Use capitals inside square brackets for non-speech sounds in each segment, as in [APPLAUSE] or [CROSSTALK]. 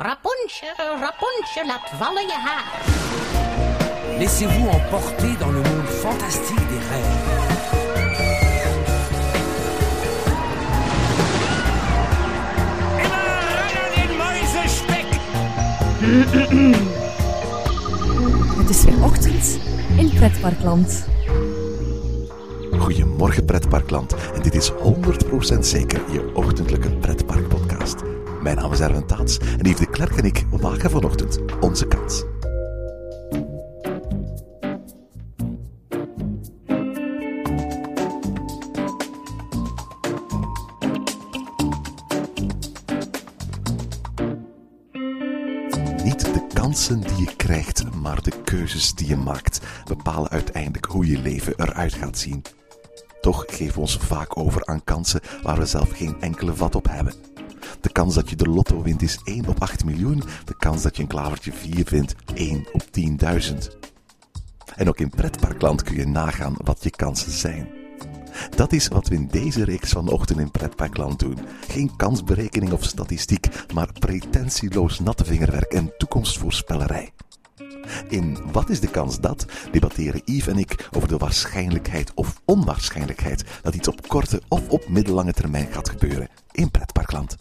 Rapunzel, Rapunzel, laat vallen je haar. Laissez-vous emporter dans le monde fantastique des rêves. Het is weer ochtend in Pretparkland. Goedemorgen pretparkland en dit is 100% zeker je ochtendelijke pretparkpodcast. Mijn naam is Erwin Taats en Yves de Klerk en ik maken vanochtend onze kans. Niet de kansen die je krijgt, maar de keuzes die je maakt bepalen uiteindelijk hoe je leven eruit gaat zien. Toch geven we ons vaak over aan kansen waar we zelf geen enkele vat op hebben. De kans dat je de lotto wint is 1 op 8 miljoen. De kans dat je een klavertje 4 vindt 1 op 10.000. En ook in pretparkland kun je nagaan wat je kansen zijn. Dat is wat we in deze reeks vanochtend in Pretparkland doen. Geen kansberekening of statistiek, maar pretentieloos natte vingerwerk en toekomstvoorspellerij. In Wat is de kans dat debatteren Yves en ik over de waarschijnlijkheid of onwaarschijnlijkheid dat iets op korte of op middellange termijn gaat gebeuren in Pretparkland.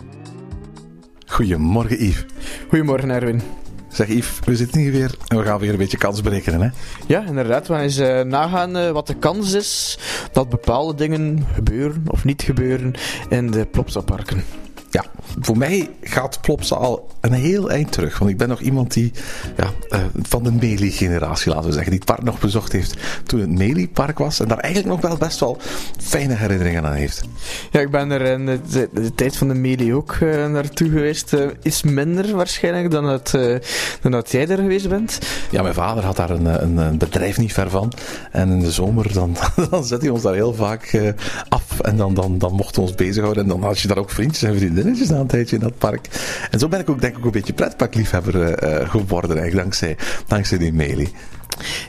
Goedemorgen Yves. Goedemorgen Erwin. Zeg Yves, we zitten hier weer en we gaan weer een beetje kans berekenen hè? Ja, inderdaad. We gaan eens eh, nagaan eh, wat de kans is dat bepaalde dingen gebeuren of niet gebeuren in de Plopsa-parken. Ja, voor mij gaat Plopsa al een heel eind terug. Want ik ben nog iemand die ja, uh, van de Meli-generatie, laten we zeggen, die het park nog bezocht heeft toen het Meli-park was. En daar eigenlijk nog wel best wel fijne herinneringen aan heeft. Ja, ik ben er in de, de, de tijd van de Meli ook uh, naartoe geweest. Uh, is minder waarschijnlijk dan, dan dat jij er geweest bent. Ja, mijn vader had daar een, een, een bedrijf niet ver van. En in de zomer dan, [LAUGHS] dan zet hij ons daar heel vaak af. En dan, dan, dan mochten we ons bezighouden. En dan had je daar ook vriendjes en vriendinnetjes na een tijdje in dat park. En zo ben ik ook denk ik een beetje pretparkliefhebber uh, geworden eigenlijk dankzij, dankzij die Meli.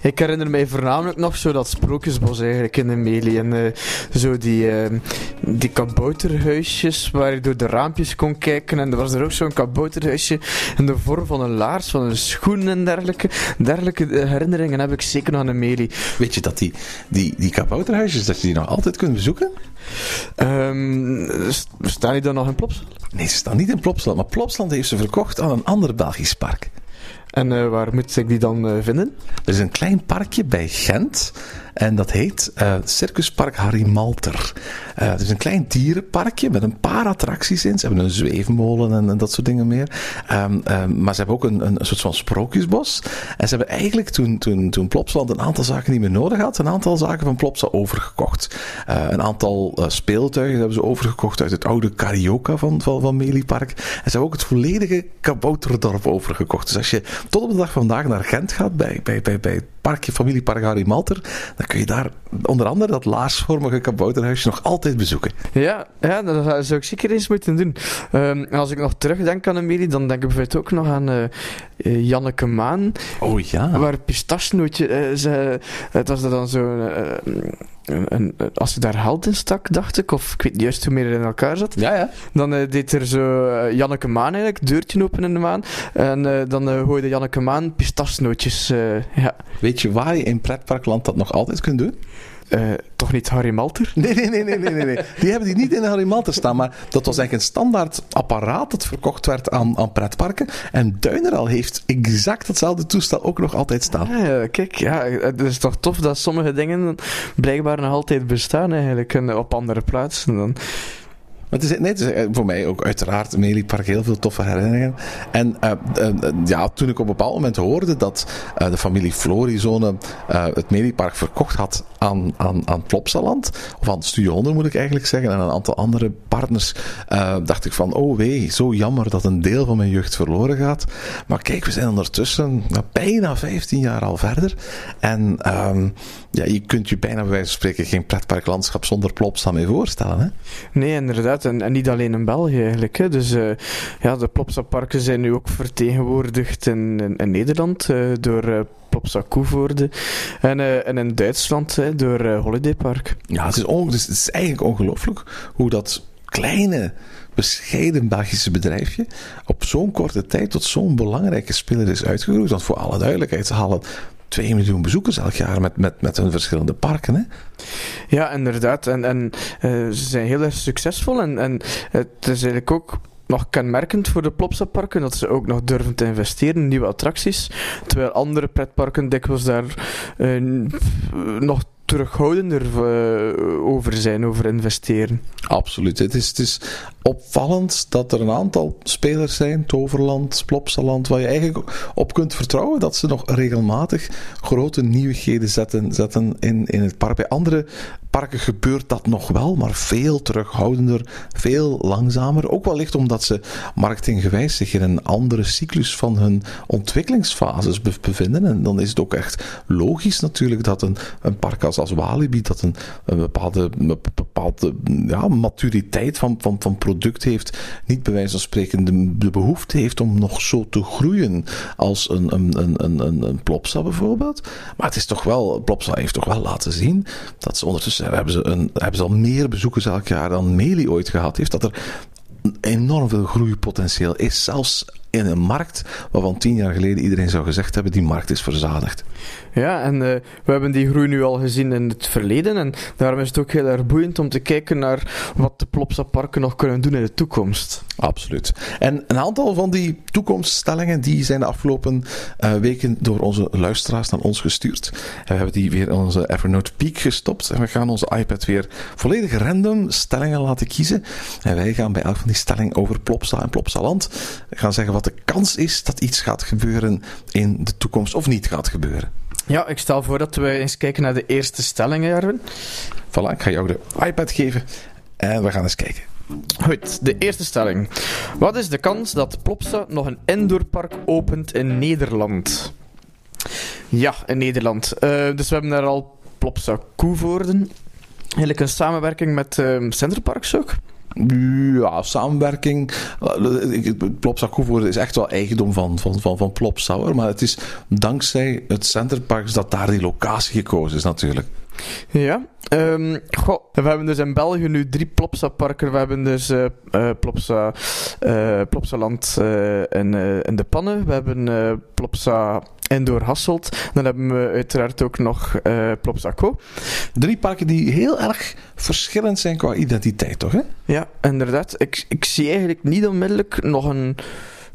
Ik herinner mij voornamelijk nog zo dat sprookjesbos eigenlijk in de Meli. En uh, zo die, uh, die kabouterhuisjes waar je door de raampjes kon kijken. En er was er ook zo'n kabouterhuisje in de vorm van een laars, van een schoen en dergelijke. Dergelijke herinneringen heb ik zeker nog aan de Meli. Weet je dat die, die, die kabouterhuisjes, dat je die nog altijd kunt bezoeken? Um, staan die dan nog in Plopsland? Nee, ze staan niet in Plopsland. Maar Plopsland heeft ze verkocht aan een ander Belgisch park. En uh, waar moet ik die dan uh, vinden? Er is een klein parkje bij Gent. En dat heet uh, Circuspark Harry Malter. Uh, het is een klein dierenparkje met een paar attracties in. Ze hebben een zweefmolen en, dat soort dingen meer. Um, um, maar ze hebben ook een, een, soort van sprookjesbos. En ze hebben eigenlijk toen, toen, toen Plopsland een aantal zaken niet meer nodig had, een aantal zaken van Plopsa overgekocht. Uh, een aantal speeltuigen hebben ze overgekocht uit het oude Carioca van, van, van Meliepark. En ze hebben ook het volledige Kabouterdorp overgekocht. Dus als je tot op de dag van vandaag naar Gent gaat bij, bij, bij, bij parkje, familiepark Harry Malter, dan kun je daar onder andere dat laarsvormige kabouterhuisje nog altijd bezoeken. Ja, ja dat zou ik zeker eens moeten doen. Um, als ik nog terugdenk aan Amelie, dan denk ik bijvoorbeeld ook nog aan uh, uh, Janneke Maan. Oh ja. Waar pistachenootje, uh, ze, het was dan zo... Een, een, als je daar held in stak, dacht ik, of ik weet niet juist hoe meer in elkaar zat, ja, ja. dan uh, deed er zo uh, Janneke Maan eigenlijk, deurtje open in de maan, en uh, dan gooide Janneke Maan pistachenootjes. ja. Weet je waar je in pretparkland dat nog altijd kunt doen? Uh, toch niet Harry Malter? Nee, nee, nee, nee, nee, nee, nee. Die hebben die niet in Harry Malter staan, maar dat was eigenlijk een standaard apparaat dat verkocht werd aan, aan pretparken. En Duineral heeft exact hetzelfde toestel ook nog altijd staan. Ja, kijk, ja, het is toch tof dat sommige dingen blijkbaar nog altijd bestaan eigenlijk op andere plaatsen dan. Maar het is, het is voor mij ook uiteraard Meliepark heel veel toffe herinneringen. En uh, uh, ja, toen ik op een bepaald moment hoorde dat de familie Florizone het Meliepark verkocht had aan, aan, aan Plopsaland, of aan Studio 100 moet ik eigenlijk zeggen, en een aantal andere partners, dacht ik van, oh wee, zo jammer dat een deel van mijn jeugd verloren gaat. Maar kijk, we zijn ondertussen nou, bijna 15 jaar al verder. En um, ja, je kunt je bijna bij wijze van spreken geen pretparklandschap zonder Plopsa mee voorstellen. Hè? Nee, inderdaad. En, niet alleen in België eigenlijk. Hè. Dus uh, ja, de Plopsa-parken zijn nu ook vertegenwoordigd in, in, Nederland uh, door uh, Plopsa Koevoorde. En, en in Duitsland door Holiday Park. Ja, het is, on, het is eigenlijk ongelooflijk hoe dat kleine bescheiden Belgische bedrijfje op zo'n korte tijd tot zo'n belangrijke speler is uitgegroeid. Want voor alle duidelijkheid, ze halen 2 miljoen bezoekers elk jaar met, met, met hun verschillende parken. Hè? Ja, inderdaad. En, en uh, ze zijn heel erg succesvol. En, en het is eigenlijk ook nog kenmerkend voor de Plopsa-parken dat ze ook nog durven te investeren in nieuwe attracties. Terwijl andere pretparken dikwijls daar uh, nog terughoudender uh, over zijn, over investeren. Absoluut. Het is, het is opvallend dat er een aantal spelers zijn, Toverland, Plopsaland, waar je eigenlijk op kunt vertrouwen dat ze nog regelmatig grote nieuwigheden zetten, zetten in, in het park. Bij andere parken gebeurt dat nog wel, maar veel terughoudender, veel langzamer. Ook wellicht omdat ze marketinggewijs zich in een andere cyclus van hun ontwikkelingsfases bevinden. En dan is het ook echt logisch natuurlijk dat een, een park als, als Walibi dat een, bepaalde, bepaalde ja, maturiteit van, van, van product heeft. Niet bij wijze van spreken de, de behoefte heeft om nog zo te groeien als een, een, een, een, een Plopsa bijvoorbeeld. Maar het is toch wel, Plopsa heeft toch wel laten zien dat ze ondertussen hebben ze, een, hebben ze al meer bezoekers elk jaar dan Meli ooit gehad heeft. Dat er enorm veel groeipotentieel is. Zelfs in een markt waarvan tien jaar geleden iedereen zou gezegd hebben: die markt is verzadigd. Ja, en uh, we hebben die groei nu al gezien in het verleden. En daarom is het ook heel erg boeiend om te kijken naar wat de Plopsa-parken nog kunnen doen in de toekomst. Absoluut. En een aantal van die toekomststellingen die zijn de afgelopen uh, weken door onze luisteraars naar ons gestuurd. En we hebben die weer in onze Evernote Peak gestopt. En we gaan onze iPad weer volledig random stellingen laten kiezen. En wij gaan bij elk van die stellingen over Plopsa en Plopsaland gaan zeggen wat de kans is dat iets gaat gebeuren in de toekomst of niet gaat gebeuren. Ja, ik stel voor dat we eens kijken naar de eerste stellingen, Erwin. Voilà, ik ga jou de iPad geven en we gaan eens kijken. Goed, de eerste stelling. Wat is de kans dat Plopsa nog een indoorpark opent in Nederland? Ja, in Nederland. Uh, dus we hebben daar al Plopsa Koevoorden. Eigenlijk een samenwerking met Centerparks ook. Ja, samenwerking. Plopsa Koevoorde is echt wel eigendom van, van, van, van Plopsa, maar het is dankzij het Centerparks dat daar die locatie gekozen is natuurlijk. Ja. Goh, we hebben dus in België nu drie Plopsa-parken. We hebben dus uh, Plopsa, uh, Plopsaland in, in de Pannen. We hebben Plopsa Indoor Hasselt. Dan hebben we uiteraard ook nog Plopsa Co. Drie parken die heel erg verschillend zijn qua identiteit, toch? Hè? Ja, inderdaad. Ik, ik zie eigenlijk niet onmiddellijk nog een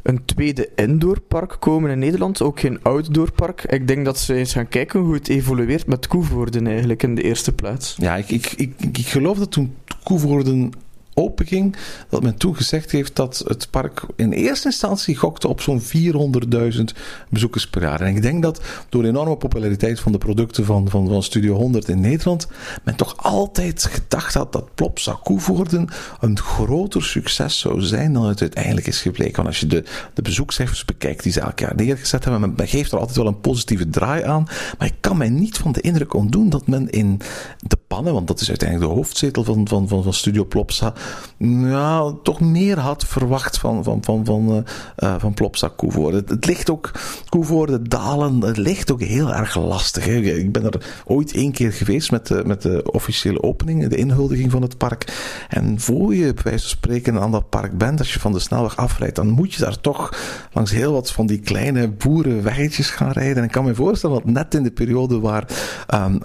een tweede indoorpark komen in Nederland, ook geen outdoorpark. Ik denk dat ze eens gaan kijken hoe het evolueert met Koevoorden eigenlijk in de eerste plaats. Ja, ik, ik, ik, ik geloof dat toen Koevoorden openging, dat men toen gezegd heeft dat het park in eerste instantie gokte op zo'n 400.000 bezoekers per jaar. En ik denk dat door de enorme populariteit van de producten van, van, van Studio 100 in Nederland, men toch altijd gedacht had dat Plop Koevoorden een groter succes zou zijn dan het uiteindelijk is gebleken. Want als je de, de bezoekcijfers bekijkt die ze elk jaar neergezet hebben, men, geeft er altijd wel een positieve draai aan, maar ik kan mij niet van de indruk ontdoen dat men in de pannen, want dat is uiteindelijk de hoofdzetel van, van, van, van Studio Plopsa, nou, toch meer had verwacht van, van, van, van, uh, van Plopsa Koevoorde. Het, ligt ook, Koevoorde dalen, het ligt ook heel erg lastig. Hè. Ik ben er ooit één keer geweest met de, met de officiële opening, de inhuldiging van het park. En voor je bij wijze van spreken aan dat park bent, als je van de snelweg afrijdt, dan moet je daar toch langs heel wat van die kleine boerenweggetjes gaan rijden. En ik kan me voorstellen dat net in de periode waar um,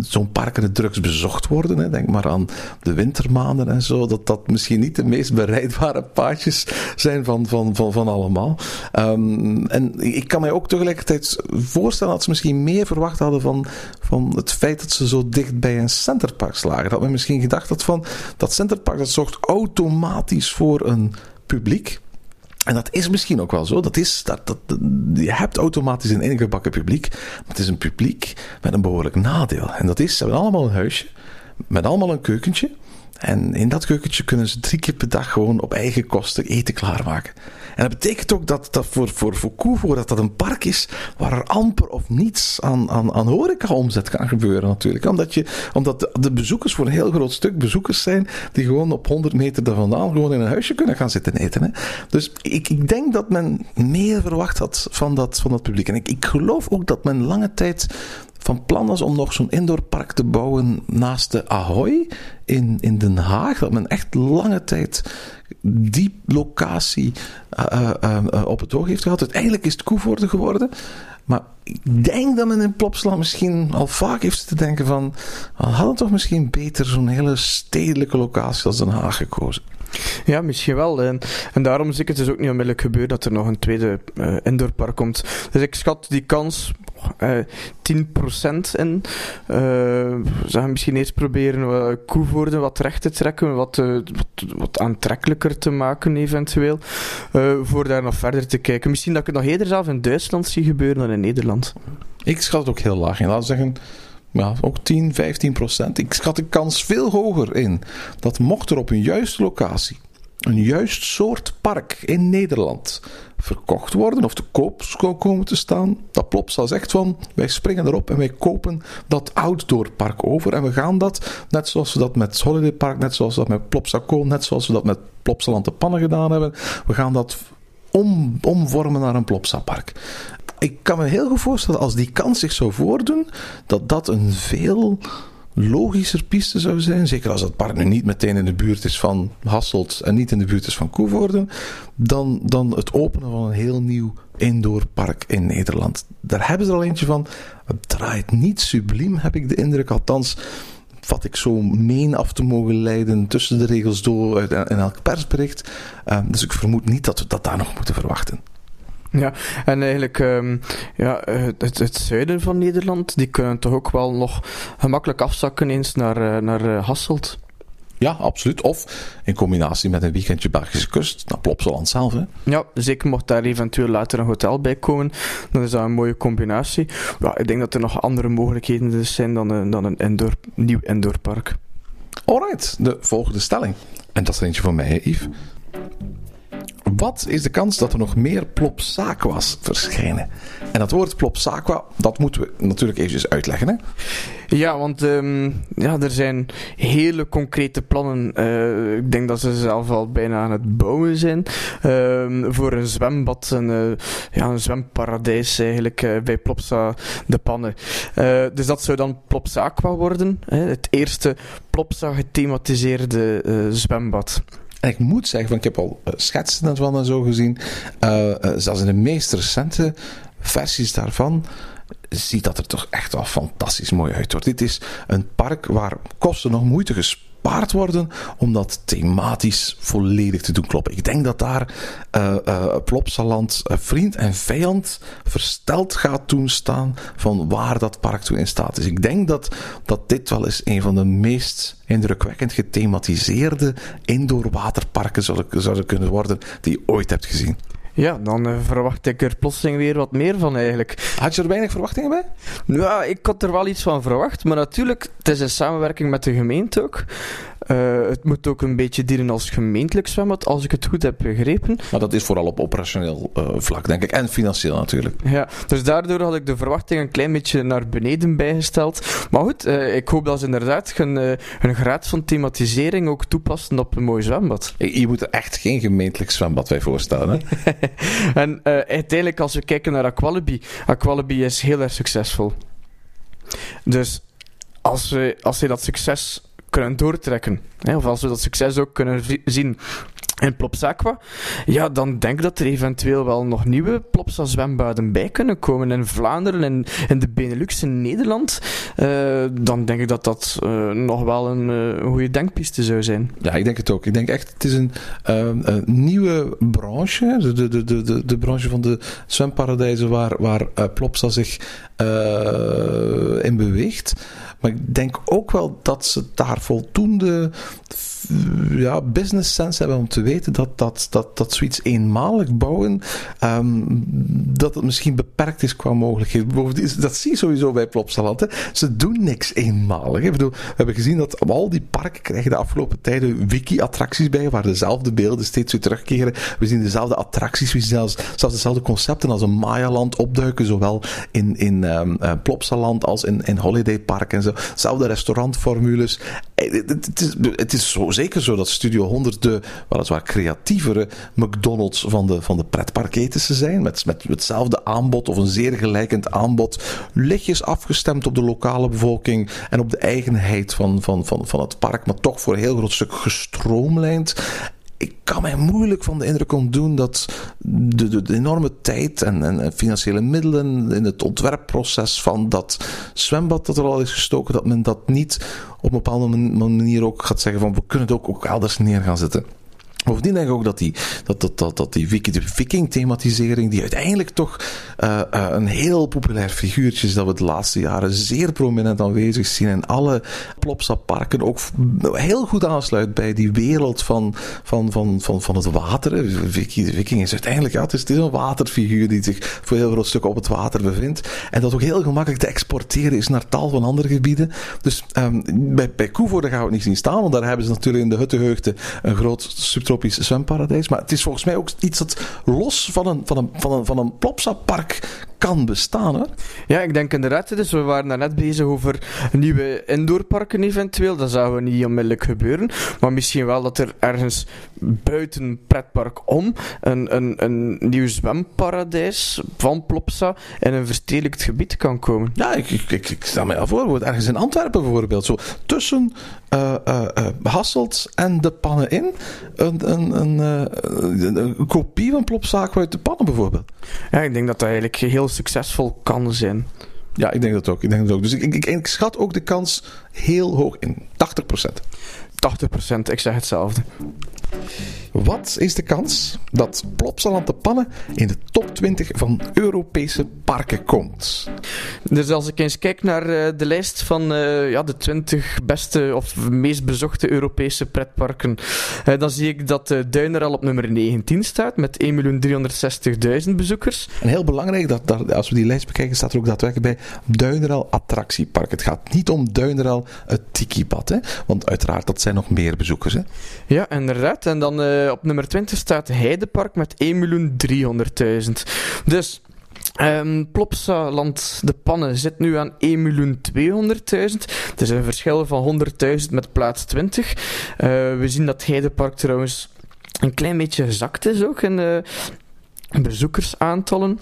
zo'n parken drugs bezocht worden, hè, denk maar aan de wintermaanden en zo, dat dat misschien niet de meest bereidbare paadjes zijn van, van, van, van allemaal. Um, en ik kan mij ook tegelijkertijd voorstellen dat ze misschien meer verwacht hadden van, van het feit dat ze zo dicht bij een centerpark lagen. Dat men misschien gedacht had van dat centerpark dat zorgt automatisch voor een publiek. En dat is misschien ook wel zo. Dat is, dat, dat, je hebt automatisch een ingebakken publiek. Maar het is een publiek met een behoorlijk nadeel. En dat is, ze hebben allemaal een huisje. Met allemaal een keukentje. En in dat keukentje kunnen ze drie keer per dag gewoon op eigen kosten eten klaarmaken. En dat betekent ook dat, dat voor, voor, voor dat dat een park is waar er amper of niets aan, aan, aan horeca-omzet kan gebeuren natuurlijk. Omdat, je, omdat de, de, bezoekers voor een heel groot stuk bezoekers zijn die gewoon op 100 meter daar vandaan gewoon in een huisje kunnen gaan zitten eten. Hè. Dus ik, ik denk dat men meer verwacht had van dat, van dat publiek. En ik, ik geloof ook dat men lange tijd van plan was om nog zo'n indoorpark te bouwen naast de Ahoy in, in Den Haag. Dat men echt lange tijd die locatie uh, uh, op het oog heeft gehad. Uiteindelijk is het Koevoorde geworden. Maar ik denk dat men in Plopsland misschien al vaak heeft te denken van... We hadden toch misschien beter zo'n hele stedelijke locatie als Den Haag gekozen. Ja, misschien wel. En, daarom zie ik het dus ook niet onmiddellijk gebeuren dat er nog een tweede indoorpark komt. Dus ik schat die kans 10% in. Uh, we gaan misschien eerst proberen wat koevoorden wat recht te trekken, wat, wat, aantrekkelijker te maken eventueel, voor daar nog verder te kijken. Misschien dat ik het nog eerder zelf in Duitsland zie gebeuren dan in Nederland. Ik schat het ook heel laag in. Laten we zeggen ja, ook 10, 15 procent. Ik schat de kans veel hoger in dat mocht er op een juiste locatie een juist soort park in Nederland verkocht worden of te koop komen te staan, dat Plopsa zegt van wij springen erop en wij kopen dat outdoorpark over en we gaan dat, net zoals we dat met Holiday Park, net zoals we dat met Plopsa Kool, net zoals we dat met Plopsaland de Pannen gedaan hebben, we gaan dat om, omvormen naar een Plopsa park. Ik kan me heel goed voorstellen, als die kans zich zou voordoen, dat dat een veel logischer piste zou zijn. Zeker als het park nu niet meteen in de buurt is van Hasselt en niet in de buurt is van Koevoorde. Dan, dan het openen van een heel nieuw indoorpark in Nederland. Daar hebben ze er al eentje van. Het draait niet subliem, heb ik de indruk. Althans, vat ik zo meen af te mogen leiden tussen de regels door in elk persbericht. Uh, dus ik vermoed niet dat we dat daar nog moeten verwachten. Ja, en eigenlijk um, ja, het, het, zuiden van Nederland, die kunnen toch ook wel nog gemakkelijk afzakken eens naar, uh, naar uh, Hasselt. Ja, absoluut. Of in combinatie met een weekendje Belgische kust, naar Plopsaland zelf. Hè? Ja, zeker mocht daar eventueel later een hotel bij komen, dan is dat een mooie combinatie. Ja, ik denk dat er nog andere mogelijkheden dus zijn dan een, dan een indoor, nieuw indoorpark. Alright, de volgende stelling. En dat is eentje van mij, Yves. Wat is de kans dat er nog meer Plopsaqua's verschijnen? En dat woord Plopsaqua, dat moeten we natuurlijk eventjes uitleggen. Hè? Ja, want um, ja, er zijn hele concrete plannen. Uh, ik denk dat ze zelf al bijna aan het bouwen zijn. Uh, voor een zwembad, een, uh, ja, een zwemparadijs eigenlijk uh, bij Plopsa de Pannen. dus dat zou dan Plopsaqua worden. Hè, het eerste Plopsa gethematiseerde zwembad. En ik moet zeggen, van, ik heb al schetsen ervan en zo gezien. zelfs in de meest recente versies daarvan ziet dat er toch echt wel fantastisch mooi uit. Dit is een park waar kosten nog moeite worden om dat thematisch volledig te doen kloppen. Ik denk dat daar uh, uh, Plopsaland uh, vriend en vijand versteld gaat doen staan van waar dat park toe in staat is. Ik denk dat, dat dit wel eens een van de meest indrukwekkend gethematiseerde indoor waterparken zouden kunnen worden die je ooit hebt gezien. Ja, dan uh, verwacht ik er plotseling weer wat meer van eigenlijk. Had je er weinig verwachtingen bij? Ja, ik had er wel iets van verwacht. Maar natuurlijk, het is in samenwerking met de gemeente ook. Uh, het moet ook een beetje dienen als gemeentelijk zwembad, als ik het goed heb begrepen. Maar dat is vooral op operationeel uh, vlak, denk ik. En financieel natuurlijk. Ja, dus daardoor had ik de verwachting een klein beetje naar beneden bijgesteld. Maar goed, uh, ik hoop dat ze inderdaad hun, hun graad van thematisering ook toepassen op een mooi zwembad. Je, je moet er echt geen gemeentelijk zwembad bij voorstellen. Hè? [LAUGHS] [LAUGHS] en uiteindelijk, als we kijken naar Aqualibi, Aqualibi is heel erg succesvol. Dus als, we, als dat succes kunnen doortrekken. Hè, of als we dat succes ook kunnen zien in Plopsaqua, ja, dan denk ik dat er eventueel wel nog nieuwe Plopsa zwembaden bij kunnen komen in Vlaanderen en in de Benelux in Nederland. Uh, dan denk ik dat dat uh, nog wel een uh, goede denkpiste zou zijn. Ja, ik denk het ook. Ik denk echt, het is een, een nieuwe branche, de, de, de, de, de branche van de zwemparadijzen waar, waar Plopsa zich in beweegt. Maar ik denk ook wel dat ze daar voldoende ja, business sense hebben om te weten dat, dat, dat, dat zoiets eenmalig bouwen, um, dat het misschien beperkt is qua mogelijkheden. Dat zie je sowieso bij Plopsaland. Hè. Ze doen niks eenmalig. Ik bedoel, we hebben gezien dat al die parken krijgen de afgelopen tijden wiki-attracties bij, waar dezelfde beelden steeds weer terugkeren. We zien dezelfde attracties, we zelfs, zelfs dezelfde concepten als een Maya-land opduiken, zowel in, in um, uh, Plopsaland als in, in Holiday Park en zo. dezelfde restaurantformules. Eh, Het is, zo, zeker zo dat Studio 100 de weliswaar creatievere McDonald's van de, van de zijn. Met, met hetzelfde aanbod of een zeer gelijkend aanbod. Lichtjes afgestemd op de lokale bevolking en op de eigenheid van, van, van, van het park. Maar toch voor een heel groot stuk gestroomlijnd ik kan mij moeilijk van de indruk ontdoen dat de, enorme tijd en, en, financiële middelen in het ontwerpproces van dat zwembad dat er al is gestoken, dat men dat niet op een bepaalde manier ook gaat zeggen van we kunnen het ook, ook elders neer gaan zetten. Bovendien denk ik ook dat die, dat, dat, dat, die viking-thematisering, die uiteindelijk toch uh, uh, een heel populair figuurtje is, dat we de laatste jaren zeer prominent aanwezig zien in alle Plopsa-parken, ook heel goed aansluit bij die wereld van, van, van, van, van het water. De viking is uiteindelijk, ja, het is, een waterfiguur die zich voor heel groot stuk op het water bevindt. En dat ook heel gemakkelijk te exporteren is naar tal van andere gebieden. Dus um, bij, bij Koevoorde gaan we het niet zien staan, want daar hebben ze natuurlijk in de Huttenheugde een groot subtropisch tropisch zwemparadijs. Maar het is volgens mij ook iets dat los van een, van een, van een, van een Plopsa-park kan bestaan. Hè? Ja, ik denk inderdaad. Dus we waren daarnet bezig over nieuwe indoorparken eventueel. Dat zou niet onmiddellijk gebeuren. Maar misschien wel dat er ergens buiten pretpark om een, een, een nieuw zwemparadijs van Plopsa in een verstedelijkt gebied kan komen. Ja, ik, ik, ik, ik stel me al voor. Ergens in Antwerpen bijvoorbeeld. Zo tussen uh, uh, uh, Hasselt en de pannen in. Een, een, een, kopie van Plopsa uit de pannen bijvoorbeeld. Ja, ik denk dat dat eigenlijk heel succesvol kan zijn. Ja, ik denk dat ook. Ik denk dat ook. Dus ik, ik, ik schat ook de kans heel hoog in. 80%. 80%, ik zeg hetzelfde. Wat is de kans dat Plopsaland de Pannen in de top 20 van Europese parken komt? Dus als ik eens kijk naar uh, de lijst van uh, ja, de 20 beste of meest bezochte Europese pretparken, uh, dan zie ik dat Duiner al op nummer 19 staat met 1.360.000 bezoekers. En heel belangrijk, dat, dat, als we die lijst bekijken, staat er ook daadwerkelijk bij Duineral Attractiepark. Het gaat niet om Duineral het Tiki-bad, hè? want uiteraard dat zijn nog meer bezoekers. Hè? Ja, inderdaad. En dan op nummer 20 staat Heidepark met 1.300.000. Dus Um, Plopsaland de Pannen zit nu aan 1.200.000. Het is een verschil van 100.000 met plaats 20. Uh, we zien dat Heidepark trouwens een klein beetje gezakt is ook in uh, bezoekersaantallen.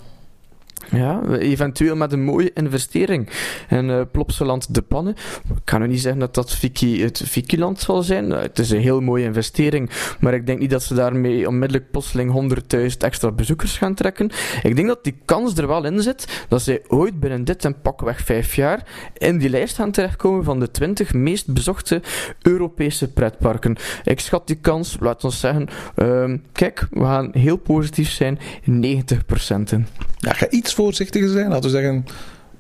Ja, eventueel met een mooie investering in uh, Plopsaland de Pannen. Ik kan nu niet zeggen dat dat Viki, het Vikiland zal zijn. Uh, het is een heel mooie investering, maar ik denk niet dat ze daarmee onmiddellijk plotseling 100.000 extra bezoekers gaan trekken. Ik denk dat die kans er wel in zit dat zij ooit binnen dit en pakweg vijf jaar in die lijst gaan terechtkomen van de 20 meest bezochte Europese pretparken. Ik schat die kans, laat ons zeggen, uh, kijk, we gaan heel positief zijn, 90% in. Ja, ga iets voorzichtiger zijn. Laten we zeggen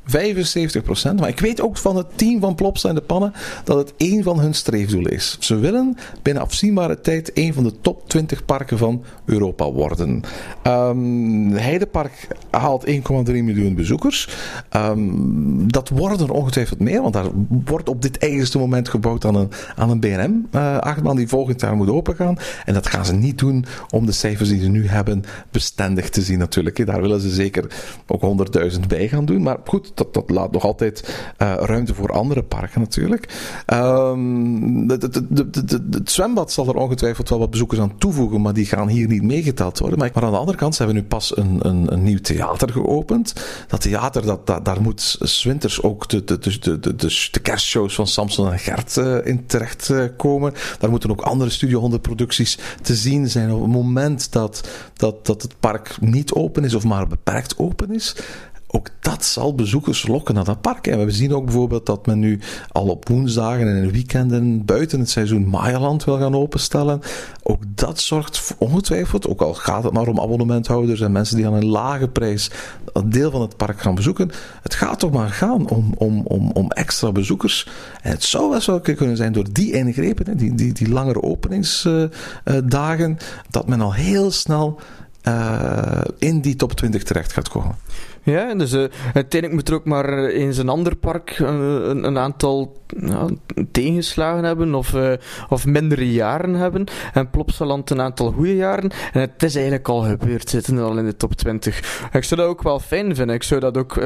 75%. Maar ik weet ook van het team van Plopsa en de Pannen dat het één van hun streefdoelen is. Ze willen binnen afzienbare tijd een van de top 20 parken van Europa worden. Um, Heidepark haalt 1,3 miljoen bezoekers. Um, dat worden er ongetwijfeld meer, want daar wordt op dit eigenste moment gebouwd aan een, aan een BNM-achtbaan uh, die volgend jaar moet opengaan. En dat gaan ze niet doen om de cijfers die ze nu hebben bestendig te zien natuurlijk. Daar willen ze zeker ook 100.000 bij gaan doen. Maar goed, dat, dat laat nog altijd uh, ruimte voor andere parken natuurlijk. De, het zwembad zal er ongetwijfeld wel wat bezoekers aan toevoegen, maar die gaan hier niet meegeteld worden. Maar, aan de andere kant hebben we nu pas een, een, een nieuw theater geopend. Dat theater, dat, daar moet zwinters ook de, de, de, de, de, kerstshows van Samson en Gert uh, in terecht uh, komen. Daar moeten ook andere Studio 100 producties te zien zijn op het moment dat, dat, dat het park niet open is of maar beperkt open is ook dat zal bezoekers lokken naar dat park. En we zien ook bijvoorbeeld dat men nu al op woensdagen en weekenden buiten het seizoen Mayaland wil gaan openstellen. Ook dat zorgt ongetwijfeld, ook al gaat het maar om abonnementhouders en mensen die aan een lage prijs een deel van het park gaan bezoeken. Het gaat toch maar gaan om, om, om, om extra bezoekers. En het zou best wel kunnen zijn door die ingrepen, die, die, die langere openingsdagen, dat men al heel snel eh, in die top 20 terecht gaat komen. Ja, dus uh, uiteindelijk moet er ook maar eens een ander park uh, een, een, aantal tegenslagen hebben of, of mindere jaren hebben. En Plopsaland een aantal goede jaren. En het is eigenlijk al gebeurd, zitten al in de top 20. Ik zou dat ook wel fijn vinden. Ik zou dat ook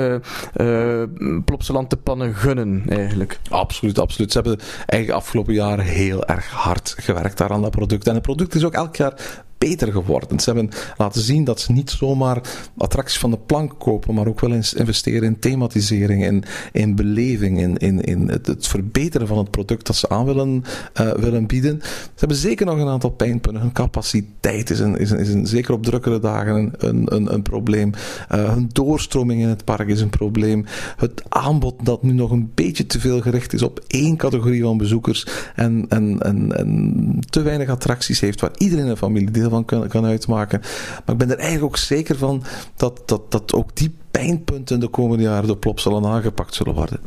Plopsaland de pannen gunnen, eigenlijk. Absoluut, absoluut. Ze hebben eigenlijk afgelopen jaren heel erg hard gewerkt daar aan dat product. En het product is ook elk jaar beter geworden. Ze hebben laten zien dat ze niet zomaar attracties van de plank kopen, maar ook wel eens investeren in thematisering, in, in beleving, in, in, in het, verbeteren van het product dat ze aan willen, uh, willen bieden. Ze hebben zeker nog een aantal pijnpunten. Hun capaciteit is, een, is, een, is een, zeker op drukkere dagen een, een, een probleem. Uh, hun doorstroming in het park is een probleem. Het aanbod dat nu nog een beetje te veel gericht is op één categorie van bezoekers en, en, en, en te weinig attracties heeft waar iedereen een familie deel van kan, kan uitmaken. Maar ik ben er eigenlijk ook zeker van dat, dat, dat ook die pijnpunten de komende jaren door Plop zullen aangepakt zullen worden.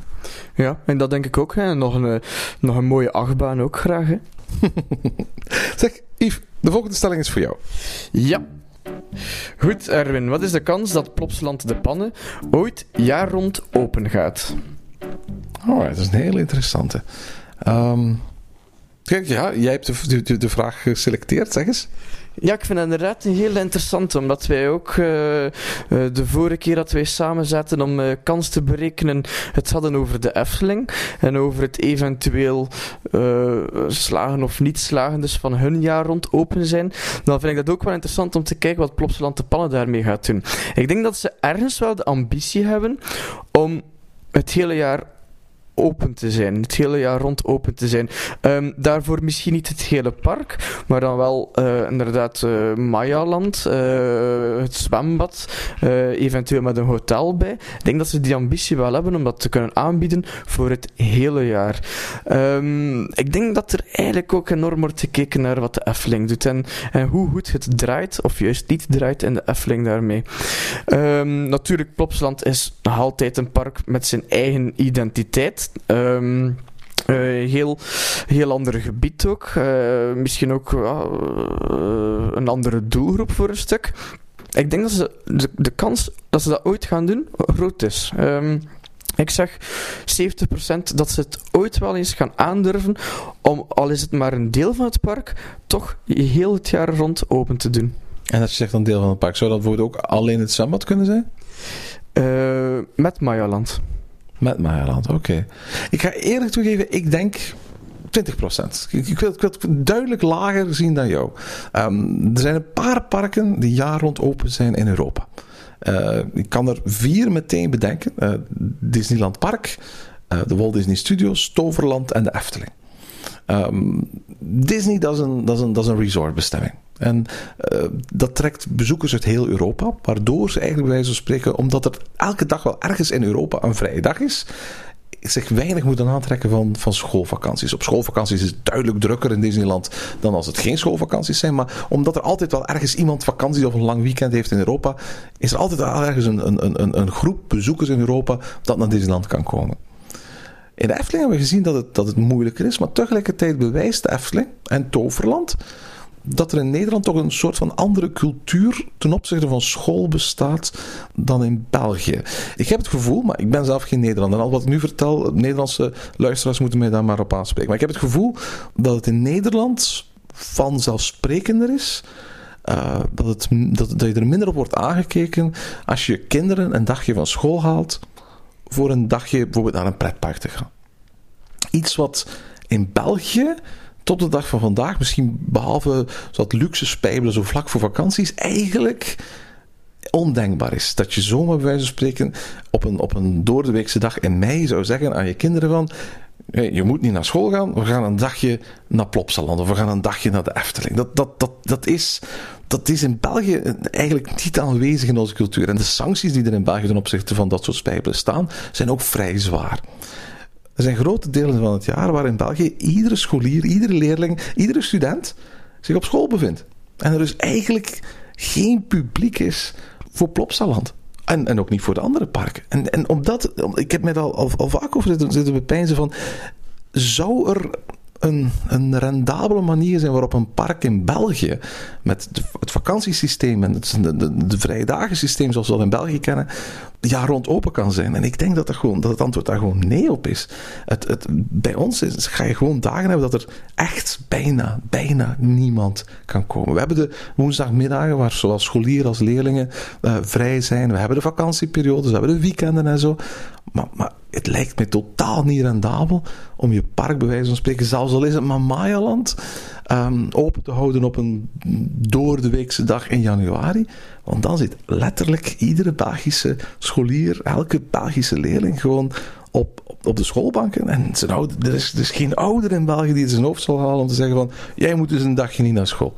Ja, en dat denk ik ook. Hè. Nog, een, nog een mooie achtbaan ook graag. Hè. [LAUGHS] zeg, Yves, de volgende stelling is voor jou. Ja. Goed, Erwin. Wat is de kans dat Plopsland de Pannen ooit jaar rond open gaat? Oh, dat is een heel interessante. Um, Kijk, ja, jij hebt de, de, de vraag geselecteerd, zeg eens. Ja, ik vind het inderdaad heel interessant, omdat wij ook uh, uh, de vorige keer dat wij samen zaten om uh, kans te berekenen, het hadden over de Efteling en over het eventueel slagen of niet slagen dus van hun jaar rond open zijn. Dan vind ik dat ook wel interessant om te kijken wat Plopsaland de Pannen daarmee gaat doen. Ik denk dat ze ergens wel de ambitie hebben om het hele jaar open te zijn. Het hele jaar rond open te zijn. Um, daarvoor misschien niet het hele park, maar dan wel uh, inderdaad uh, Mayaland, uh, het zwembad, eventueel met een hotel bij. Ik denk dat ze die ambitie wel hebben om dat te kunnen aanbieden voor het hele jaar. Um, ik denk dat er eigenlijk ook enorm wordt gekeken naar wat de Efteling doet en, en hoe goed het draait, of juist niet draait in de Efteling daarmee. Um, natuurlijk, Plopsland is nog altijd een park met zijn eigen identiteit. Um, uh, heel, heel ander gebied ook. Uh, misschien ook uh, een andere doelgroep voor een stuk. Ik denk dat ze de, de, kans dat ze dat ooit gaan doen groot is. Um, ik zeg 70% dat ze het ooit wel eens gaan aandurven om, al is het maar een deel van het park, toch heel het jaar rond open te doen. En dat je zegt een deel van het park, zou dat bijvoorbeeld ook alleen het zwembad kunnen zijn? met Mayaland. Met Mayaland, oké. Ik ga eerlijk toegeven, ik denk 20%. Ik, wil, het duidelijk lager zien dan jou. Um, er zijn een paar parken die jaar rond open zijn in Europa. Uh, ik kan er vier meteen bedenken: uh, Disneyland Park, uh, de Walt Disney Studios, Toverland en de Efteling. Um, Disney, dat is een, een, dat is een resortbestemming. En uh, dat trekt bezoekers uit heel Europa, waardoor ze eigenlijk bij wijze van spreken, omdat er elke dag wel ergens in Europa een vrije dag is, zich weinig moeten aantrekken van, van schoolvakanties. Op schoolvakanties is het duidelijk drukker in Disneyland dan als het geen schoolvakanties zijn. Maar omdat er altijd wel ergens iemand vakantie of een lang weekend heeft in Europa, is er altijd wel ergens een, een, een, een groep bezoekers in Europa dat naar Disneyland kan komen. In de Efteling hebben we gezien dat het, dat het moeilijker is, maar tegelijkertijd bewijst de Efteling en Toverland dat er in Nederland toch een soort van andere cultuur ten opzichte van school bestaat dan in België. Ik heb het gevoel, maar ik ben zelf geen Nederlander. En al wat ik nu vertel, Nederlandse luisteraars moeten mij daar maar op aanspreken. Maar ik heb het gevoel dat het in Nederland vanzelfsprekender is. Uh, dat, het, dat, dat je er minder op wordt aangekeken als je kinderen een dagje van school haalt voor een dagje bijvoorbeeld naar een pretpark te gaan. Iets wat in België tot de dag van vandaag, misschien behalve dat luxe spijbelen zo vlak voor vakanties, eigenlijk ondenkbaar is. Dat je zomaar bij wijze van spreken op een, op een doordeweekse dag in mei zou zeggen aan je kinderen van je moet niet naar school gaan, we gaan een dagje naar Plopsaland of we gaan een dagje naar de Efteling. Dat, dat, dat, dat, is, dat is in België eigenlijk niet aanwezig in onze cultuur. En de sancties die er in België ten opzichte van dat soort spijbelen staan, zijn ook vrij zwaar. Er zijn grote delen van het jaar waar in België iedere scholier, iedere leerling, iedere student zich op school bevindt. En er dus eigenlijk geen publiek is voor Plopsaland. En, en ook niet voor de andere parken. En, en omdat, ik heb mij al, al, al vaak over zitten, zitten bepijnzen van, zou er een, een rendabele manier zijn waarop een park in België, met het vakantiesysteem en het, de, de, de vrije dagensysteem zoals we dat in België kennen, jaar rond open kan zijn. En ik denk dat, dat, gewoon, dat het antwoord daar gewoon nee op is. Het, het, bij ons is, ga je gewoon dagen hebben dat er echt bijna, bijna niemand kan komen. We hebben de woensdagmiddagen waar zowel scholieren als leerlingen eh, vrij zijn. We hebben de vakantieperiodes, we hebben de weekenden en zo. Maar, maar het lijkt mij totaal niet rendabel om je park, bij wijze van spreken, zelfs al is het maar Mayaland, ehm, open te houden op een door de weekse dag in januari. Want dan zit letterlijk iedere Belgische scholier, elke Belgische leerling gewoon op, op, de schoolbanken. En zijn ouder, er, is, er is geen ouder in België die het zijn hoofd zal halen om te zeggen van, jij moet dus een dagje niet naar school.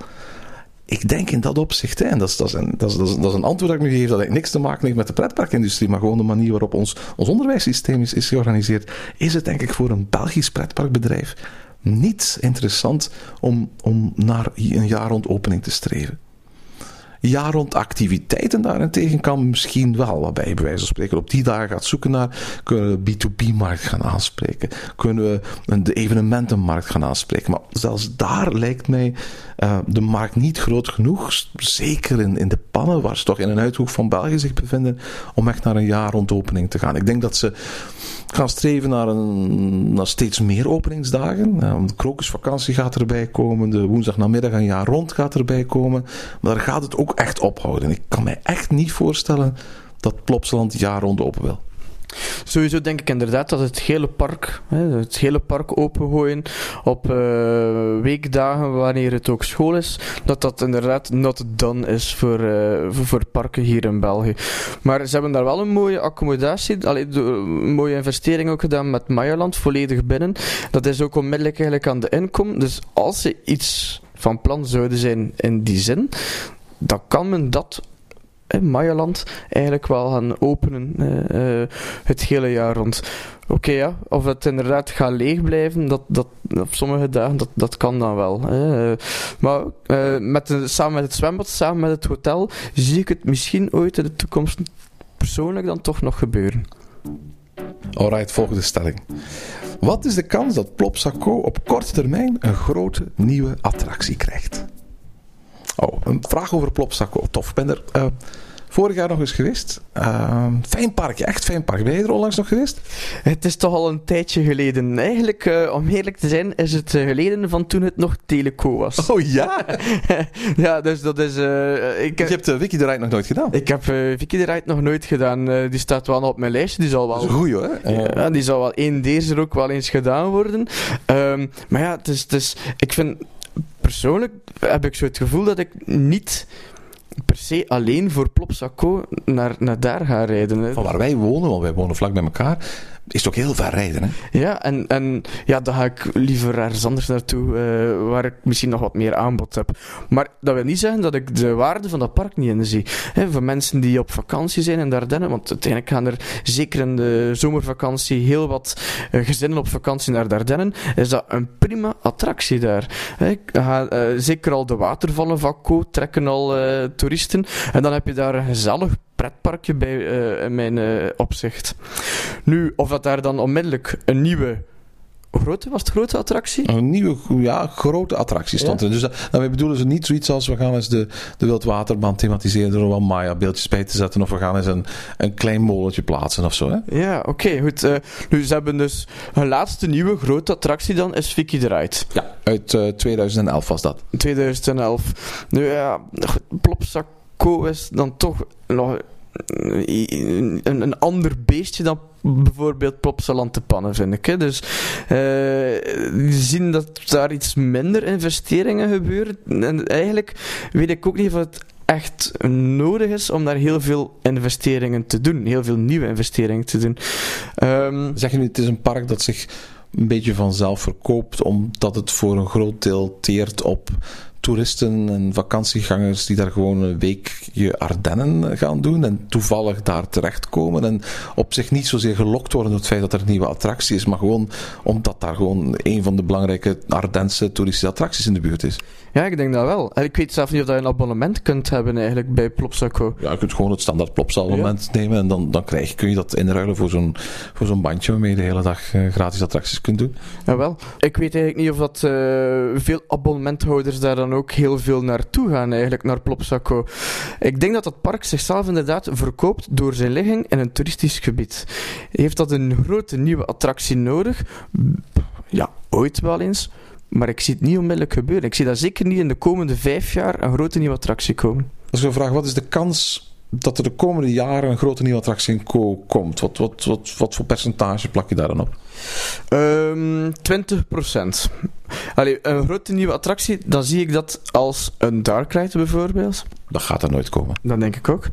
Ik denk in dat opzicht, hè, en dat is, dat, is een, dat, is, dat, is, dat is een antwoord dat ik nu geef, dat heeft niks te maken heeft met de pretparkindustrie, maar gewoon de manier waarop ons, ons onderwijssysteem is, is georganiseerd, is het denk ik voor een Belgisch pretparkbedrijf niet interessant om, om naar een jaar rond opening te streven. Jaar rond activiteiten daarentegen kan misschien wel, waarbij je bij wijze van spreken op die dagen gaat zoeken naar, kunnen we B2B-markt gaan aanspreken, kunnen we de evenementenmarkt gaan aanspreken. Maar zelfs daar lijkt mij uh, de markt niet groot genoeg, zeker in, in de pannen, waar ze toch in een uithoek van België zich bevinden, om echt naar een jaar rond opening te gaan. Ik denk dat ze gaan streven naar, een, naar steeds meer openingsdagen. De krokusvakantie gaat erbij komen, de woensdagnamiddag een jaar rond gaat erbij komen. Maar daar gaat het ook echt ophouden. Ik kan mij echt niet voorstellen dat Plopsaland jaar rond open wil. Sowieso denk ik inderdaad dat het hele park, het hele park opengooien op uh, weekdagen wanneer het ook school is, dat dat inderdaad not done is voor, uh, voor parken hier in België. Maar ze hebben daar wel een mooie accommodatie, een mooie investering ook gedaan met Mayaland, volledig binnen. Dat is ook onmiddellijk eigenlijk aan de inkom. Dus als ze iets van plan zouden zijn in die zin, dan kan men dat Mayaland eigenlijk wel gaan openen uh, uh, het hele jaar rond. Oké, ja, of het inderdaad gaat leeg blijven, dat, dat, op sommige dagen, dat, dat kan dan wel. Hè. Maar met de, samen met het zwembad, samen met het hotel, zie ik het misschien ooit in de toekomst persoonlijk dan toch nog gebeuren. Alright, volgende stelling. Wat is de kans dat Plopsaco op korte termijn een grote nieuwe attractie krijgt? Oh, een vraag over Plopsaco. Tof. Ik ben er uh, vorig jaar nog eens geweest. Uh, fijn parkje, echt fijn park. Ben je er onlangs nog geweest? Het is toch al een tijdje geleden. Eigenlijk, uh, om eerlijk te zijn, is het geleden van toen het nog Teleco was. Oh ja? [LAUGHS] ja, dus dat is... ik, je hebt Wiki de Ride nog nooit gedaan? Ik heb Wiki de Ride nog nooit gedaan. die staat wel op mijn lijstje. Die zal wel... Dat is goed, hoor. Ja, die zal wel één deze ook wel eens gedaan worden. Um, maar ja, het is, het is, ik vind persoonlijk heb ik zo het gevoel dat ik niet per se alleen voor Plopsaco naar, naar daar ga rijden. Hè. Van waar wij wonen, want wij wonen vlak bij elkaar, is ook heel ver rijden. Hè? Ja, en, en ja, dan ga ik liever ergens anders naartoe uh, waar ik misschien nog wat meer aanbod heb. Maar dat wil niet zeggen dat ik de waarde van dat park niet in zie. Hè, voor mensen die op vakantie zijn in de want uiteindelijk gaan er zeker in de zomervakantie heel wat uh, gezinnen op vakantie naar de is dat een prima attractie daar. Hè, ga, uh, zeker al de watervallen van Co trekken al toeristen. En dan heb je daar een gezellig pretparkje bij uh, in mijn uh, opzicht. Nu, of dat daar dan onmiddellijk een nieuwe grote, was het grote attractie? Een nieuwe, ja, grote attractie stond ja? er. Dus dat, daarmee bedoelen ze niet zoiets als we gaan eens de, de wildwaterbaan thematiseren door er wel Maya beeldjes bij te zetten of we gaan eens een, een klein molentje plaatsen of zo. Hè? Ja, oké, okay, goed. Uh, nu, ze hebben dus hun laatste nieuwe grote attractie dan is Vicky the Ride. Ja, uit uh, 2011 was dat. 2011. Nu ja, Plopsaco is dan toch nog een, ander beestje dan bijvoorbeeld Plopsaland te pannen, vind ik. Hè. Dus we zien dat daar iets minder investeringen gebeuren. En eigenlijk weet ik ook niet of het echt nodig is om daar heel veel investeringen te doen. Heel veel nieuwe investeringen te doen. Um, zeg je nu, het is een park dat zich een beetje vanzelf verkoopt, omdat het voor een groot deel teert op toeristen en vakantiegangers die daar gewoon een weekje Ardennen gaan doen en toevallig daar terechtkomen en op zich niet zozeer gelokt worden door het feit dat er een nieuwe attractie is, maar gewoon omdat daar gewoon een van de belangrijke Ardense toeristische attracties in de buurt is. Ja, ik denk dat wel. En ik weet zelf niet of je een abonnement kunt hebben eigenlijk bij Plopsaco. Ja, je kunt gewoon het standaard Plopsa-abonnement nemen en dan, dan krijg je, kun je dat inruilen voor zo'n, voor zo'n bandje waarmee je de hele dag eh, gratis attracties kunt doen. Jawel. Ik weet eigenlijk niet of dat eh, veel abonnementhouders daar dan ook heel veel naartoe gaan, eigenlijk, naar Plopsaco. Ik denk dat dat park zichzelf inderdaad verkoopt door zijn ligging in een toeristisch gebied. Heeft dat een grote nieuwe attractie nodig? Ja, ooit wel eens. Maar ik zie het niet onmiddellijk gebeuren. Ik zie dat zeker niet in de komende vijf jaar een grote nieuwe attractie komen. Als ik vraag, wat is de kans dat er de komende jaren een grote nieuwe attractie in Co komt? Wat, wat, wat, wat voor percentage plak je daar dan op? Um, 20%. Allee, een grote nieuwe attractie, dan zie ik dat als een Dark Ride bijvoorbeeld. Dat gaat er nooit komen. Dat denk ik ook.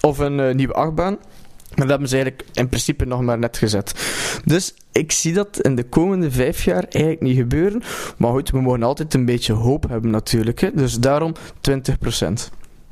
Of een uh, nieuwe achtbaan. Maar dat hebben ze eigenlijk in principe nog maar net gezet. Dus ik zie dat in de komende vijf jaar eigenlijk niet gebeuren. Maar goed, we mogen altijd een beetje hoop hebben natuurlijk. Hè. Dus daarom 20%.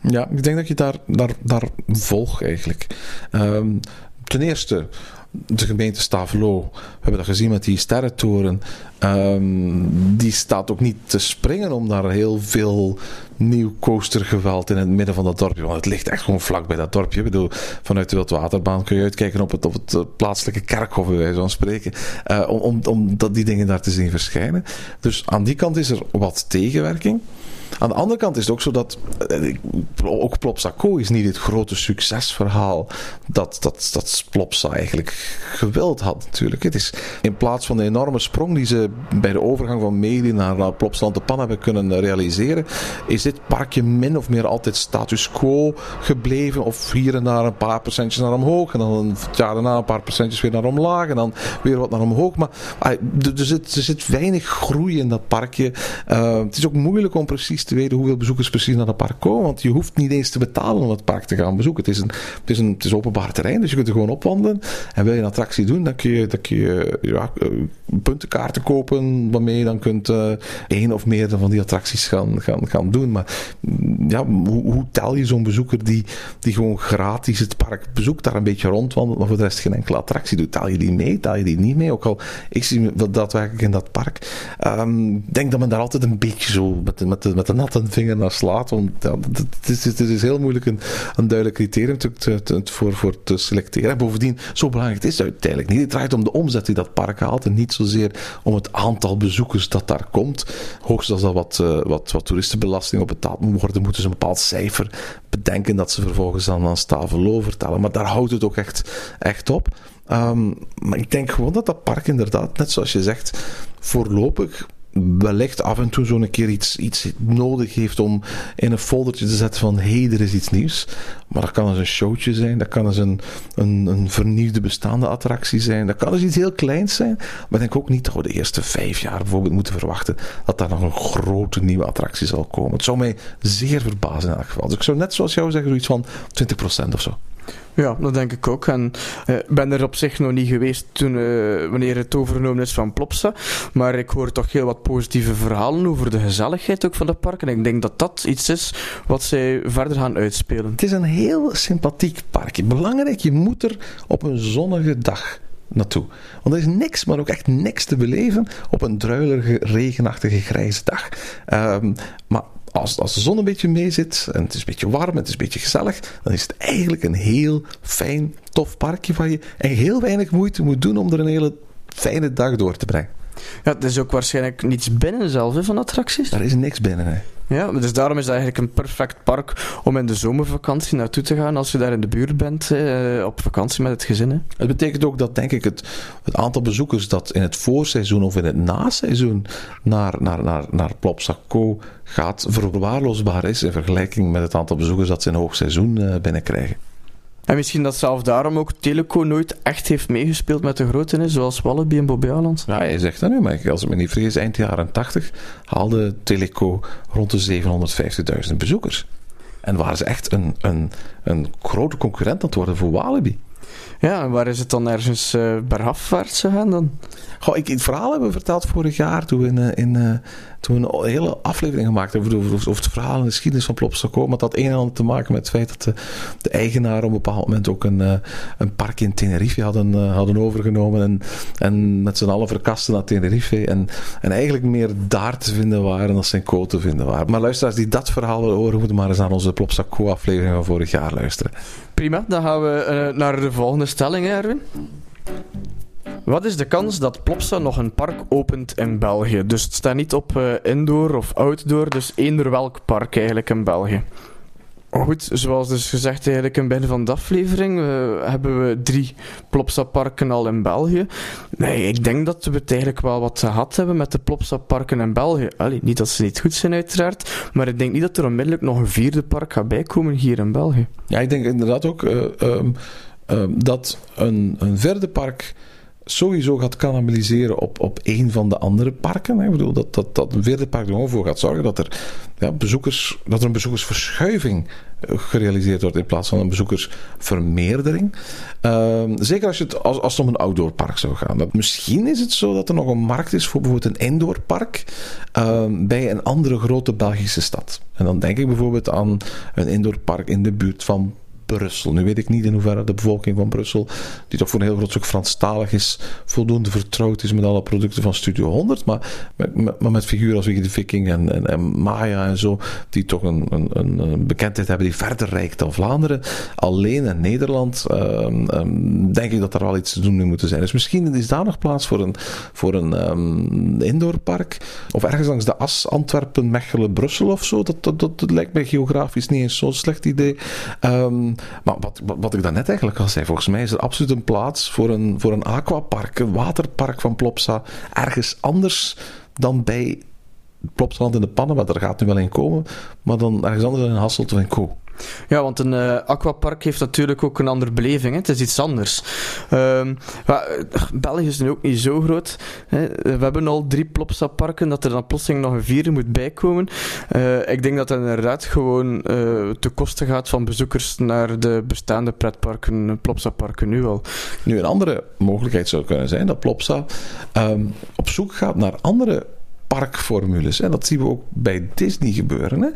Ja, ik denk dat je daar, daar, daar volg eigenlijk. Um, ten eerste, de gemeente Stavelo, we hebben dat gezien met die sterrentoren, um, die staat ook niet te springen om daar heel veel nieuw coastergeweld in het midden van dat dorpje. Want het ligt echt gewoon vlak bij dat dorpje. Ik bedoel, vanuit de Wildwaterbaan kun je uitkijken op het, op het eh, plaatselijke kerkhof, bij wijze van spreken. Uh, om, om, om dat, die dingen daar te zien verschijnen. Dus aan die kant is er wat tegenwerking. Aan de andere kant is het ook zo dat eh, ook Plopsa is niet het grote succesverhaal dat, dat, dat Plopsa eigenlijk gewild had natuurlijk. Het is in plaats van de enorme sprong die ze bij de overgang van Meli naar Plopsaland de Pan hebben kunnen realiseren, is dit parkje min of meer altijd status quo gebleven. Of hier en daar een paar procentjes naar omhoog en dan een jaar daarna een paar procentjes weer naar omlaag en dan weer wat naar omhoog. Maar er zit, er zit weinig groei in dat parkje. Uh, het is ook moeilijk om precies te weten hoeveel bezoekers precies naar het park komen. Want je hoeft niet eens te betalen om het park te gaan bezoeken. Het is een, het is een, het is openbaar terrein, dus je kunt er gewoon opwandelen. En wil je een attractie doen, dan kun je, dan kun je ja, eh, puntenkaarten kopen waarmee je dan kunt uh, één of meer van die attracties gaan, gaan, gaan doen. Maar ja, hoe, hoe tel je zo'n bezoeker die, die gewoon gratis het park bezoekt, daar een beetje rondwandelt, maar voor de rest geen enkele attractie doet? Tel je die mee? Tel je die niet mee? Ook al, ik zie dat daadwerkelijk in dat park. Ik denk dat men daar altijd een beetje zo met, met, met natte vinger naar slaat. Het, is, het is heel moeilijk een, een duidelijk criterium te, te, voor, voor te selecteren. En bovendien, zo belangrijk is het uiteindelijk niet. Het draait om de omzet die dat park haalt en niet zozeer om het aantal bezoekers dat daar komt. Hoogstens als dat wat, uh, wat, wat toeristenbelasting op betaald moet worden, moeten ze een bepaald cijfer bedenken dat ze vervolgens aan, aan Stavelo vertellen. Maar daar houdt het ook echt, echt op. Um, maar ik denk gewoon dat dat park inderdaad, net zoals je zegt, voorlopig wellicht af en toe zo'n keer iets, iets nodig heeft om in een foldertje te zetten van hé, hey, er is iets nieuws. Maar dat kan eens een showtje zijn, dat kan eens een, een, een vernieuwde bestaande attractie zijn, dat kan eens iets heel kleins zijn. Maar ik denk ook niet dat we de eerste vijf jaar bijvoorbeeld moeten verwachten dat daar nog een grote nieuwe attractie zal komen. Het zou mij zeer verbazen in elk geval. Dus ik zou net zoals jou zeggen, zoiets van 20% of zo. Ja, dat denk ik ook. En ik uh, ben er op zich nog niet geweest toen, uh, wanneer het overgenomen is van Plopsa. Maar ik hoor toch heel wat positieve verhalen over de gezelligheid ook van het park. En ik denk dat dat iets is wat zij verder gaan uitspelen. Het is een heel sympathiek park. Belangrijk, je moet er op een zonnige dag naartoe. Want er is niks, maar ook echt niks te beleven op een druilige, regenachtige, grijze dag. Um, maar als, als de zon een beetje mee zit en het is een beetje warm en het is een beetje gezellig, dan is het eigenlijk een heel fijn, tof parkje van je en heel weinig moeite moet doen om er een hele fijne dag door te brengen. Ja, het is ook waarschijnlijk niets binnen zelf hè, van attracties. Er is niks binnen. Hè. Ja, dus daarom is het eigenlijk een perfect park om in de zomervakantie naartoe te gaan als je daar in de buurt bent, eh, op vakantie met het gezin. Hè. Het betekent ook dat, denk ik, het, het aantal bezoekers dat in het voorseizoen of in het naseizoen naar, naar, naar, naar Plopsaco gaat verwaarloosbaar is in vergelijking met het aantal bezoekers dat ze in hoogseizoen uh, binnenkrijgen. En misschien dat zelf daarom ook Teleco nooit echt heeft meegespeeld met de grote, zoals Wallaby en Bobbejaanland. Ja, je zegt dat nu, maar als ik me niet vergis, eind jaren 80 haalde Teleco rond de 750.000 bezoekers. En waren ze echt een, een, een grote concurrent aan het worden voor Walibi. Ja, en waar is het dan ergens uh, bergafwaarts gegaan dan? Goh, ik, het verhaal hebben we verteld vorig jaar toen we, in, eh, uh, toen een hele aflevering gemaakt hebben over, over, het verhaal en de geschiedenis van Plopsaco. Maar dat had een en ander te maken met het feit dat de, eigenaar op een bepaald moment ook een, een park in Tenerife hadden, hadden overgenomen. En, en met z'n allen verkasten naar Tenerife. En, en eigenlijk meer daar te vinden waren dan zijn co te vinden waren. Maar luisteraars die dat verhaal willen horen, moeten maar eens naar onze Plopsaco aflevering van vorig jaar luisteren. Prima, dan gaan we naar de volgende stelling, Erwin. Wat is de kans dat Plopsa nog een park opent in België? Dus het staat niet op uh, indoor of outdoor, dus eender welk park eigenlijk in België. Goed, zoals dus gezegd eigenlijk in het begin van de aflevering uh, hebben we drie Plopsa-parken al in België. Nee, ik denk dat we het eigenlijk wel wat gehad hebben met de Plopsa-parken in België. Allee, niet dat ze niet goed zijn uiteraard, maar ik denk niet dat er onmiddellijk nog een vierde park gaat bijkomen hier in België. Ja, ik denk inderdaad ook uh, um, um, dat een, een vierde park sowieso gaat cannibaliseren op, op een van de andere parken. Ik bedoel, dat, dat, dat een vierde park er gewoon voor gaat zorgen dat er, ja, bezoekers, dat er een bezoekersverschuiving eh, gerealiseerd wordt in plaats van een bezoekersvermeerdering. Uh, zeker als, je het, als, als om een outdoorpark zou gaan. Dat misschien is het zo dat er nog een markt is voor bijvoorbeeld een indoorpark uh, bij een andere grote Belgische stad. En dan denk ik bijvoorbeeld aan een indoorpark in de buurt van Brussel. Nu weet ik niet in hoeverre de bevolking van Brussel, die toch voor een heel groot stuk Franstalig is, voldoende vertrouwd is met alle producten van Studio 100. Maar met, met figuren als de Viking en, en, Maya en zo, die toch een, een, een, bekendheid hebben die verder reikt dan Vlaanderen. Alleen in Nederland um, um, denk ik dat er wel iets te doen mee moeten zijn. Dus misschien is daar nog plaats voor een, voor een um, indoorpark. Of ergens langs de as Antwerpen, Mechelen, Brussel of zo. Dat, dat, dat, dat lijkt mij geografisch niet eens zo'n slecht idee. Um, maar wat, wat, wat ik daarnet eigenlijk al zei, volgens mij is er absoluut een plaats voor een, voor een aquapark, een waterpark van Plopsa, ergens anders dan bij Plopsaland in de Pannen, maar daar gaat nu wel in komen, maar dan ergens anders dan in Hasselt of in Co. Ja, want een uh, aquapark heeft natuurlijk ook een andere beleving. Hè. Het is iets anders. Um, België is nu ook niet zo groot. Hè. We hebben al drie Plopsa-parken, dat er dan plotseling nog een vierde moet bijkomen. Uh, ik denk dat het inderdaad gewoon uh, te kosten gaat van bezoekers naar de bestaande pretparken, Plopsa-parken nu al. Nu, een andere mogelijkheid zou kunnen zijn dat Plopsa um, op zoek gaat naar andere parkformules. En dat zien we ook bij Disney gebeuren. Hè.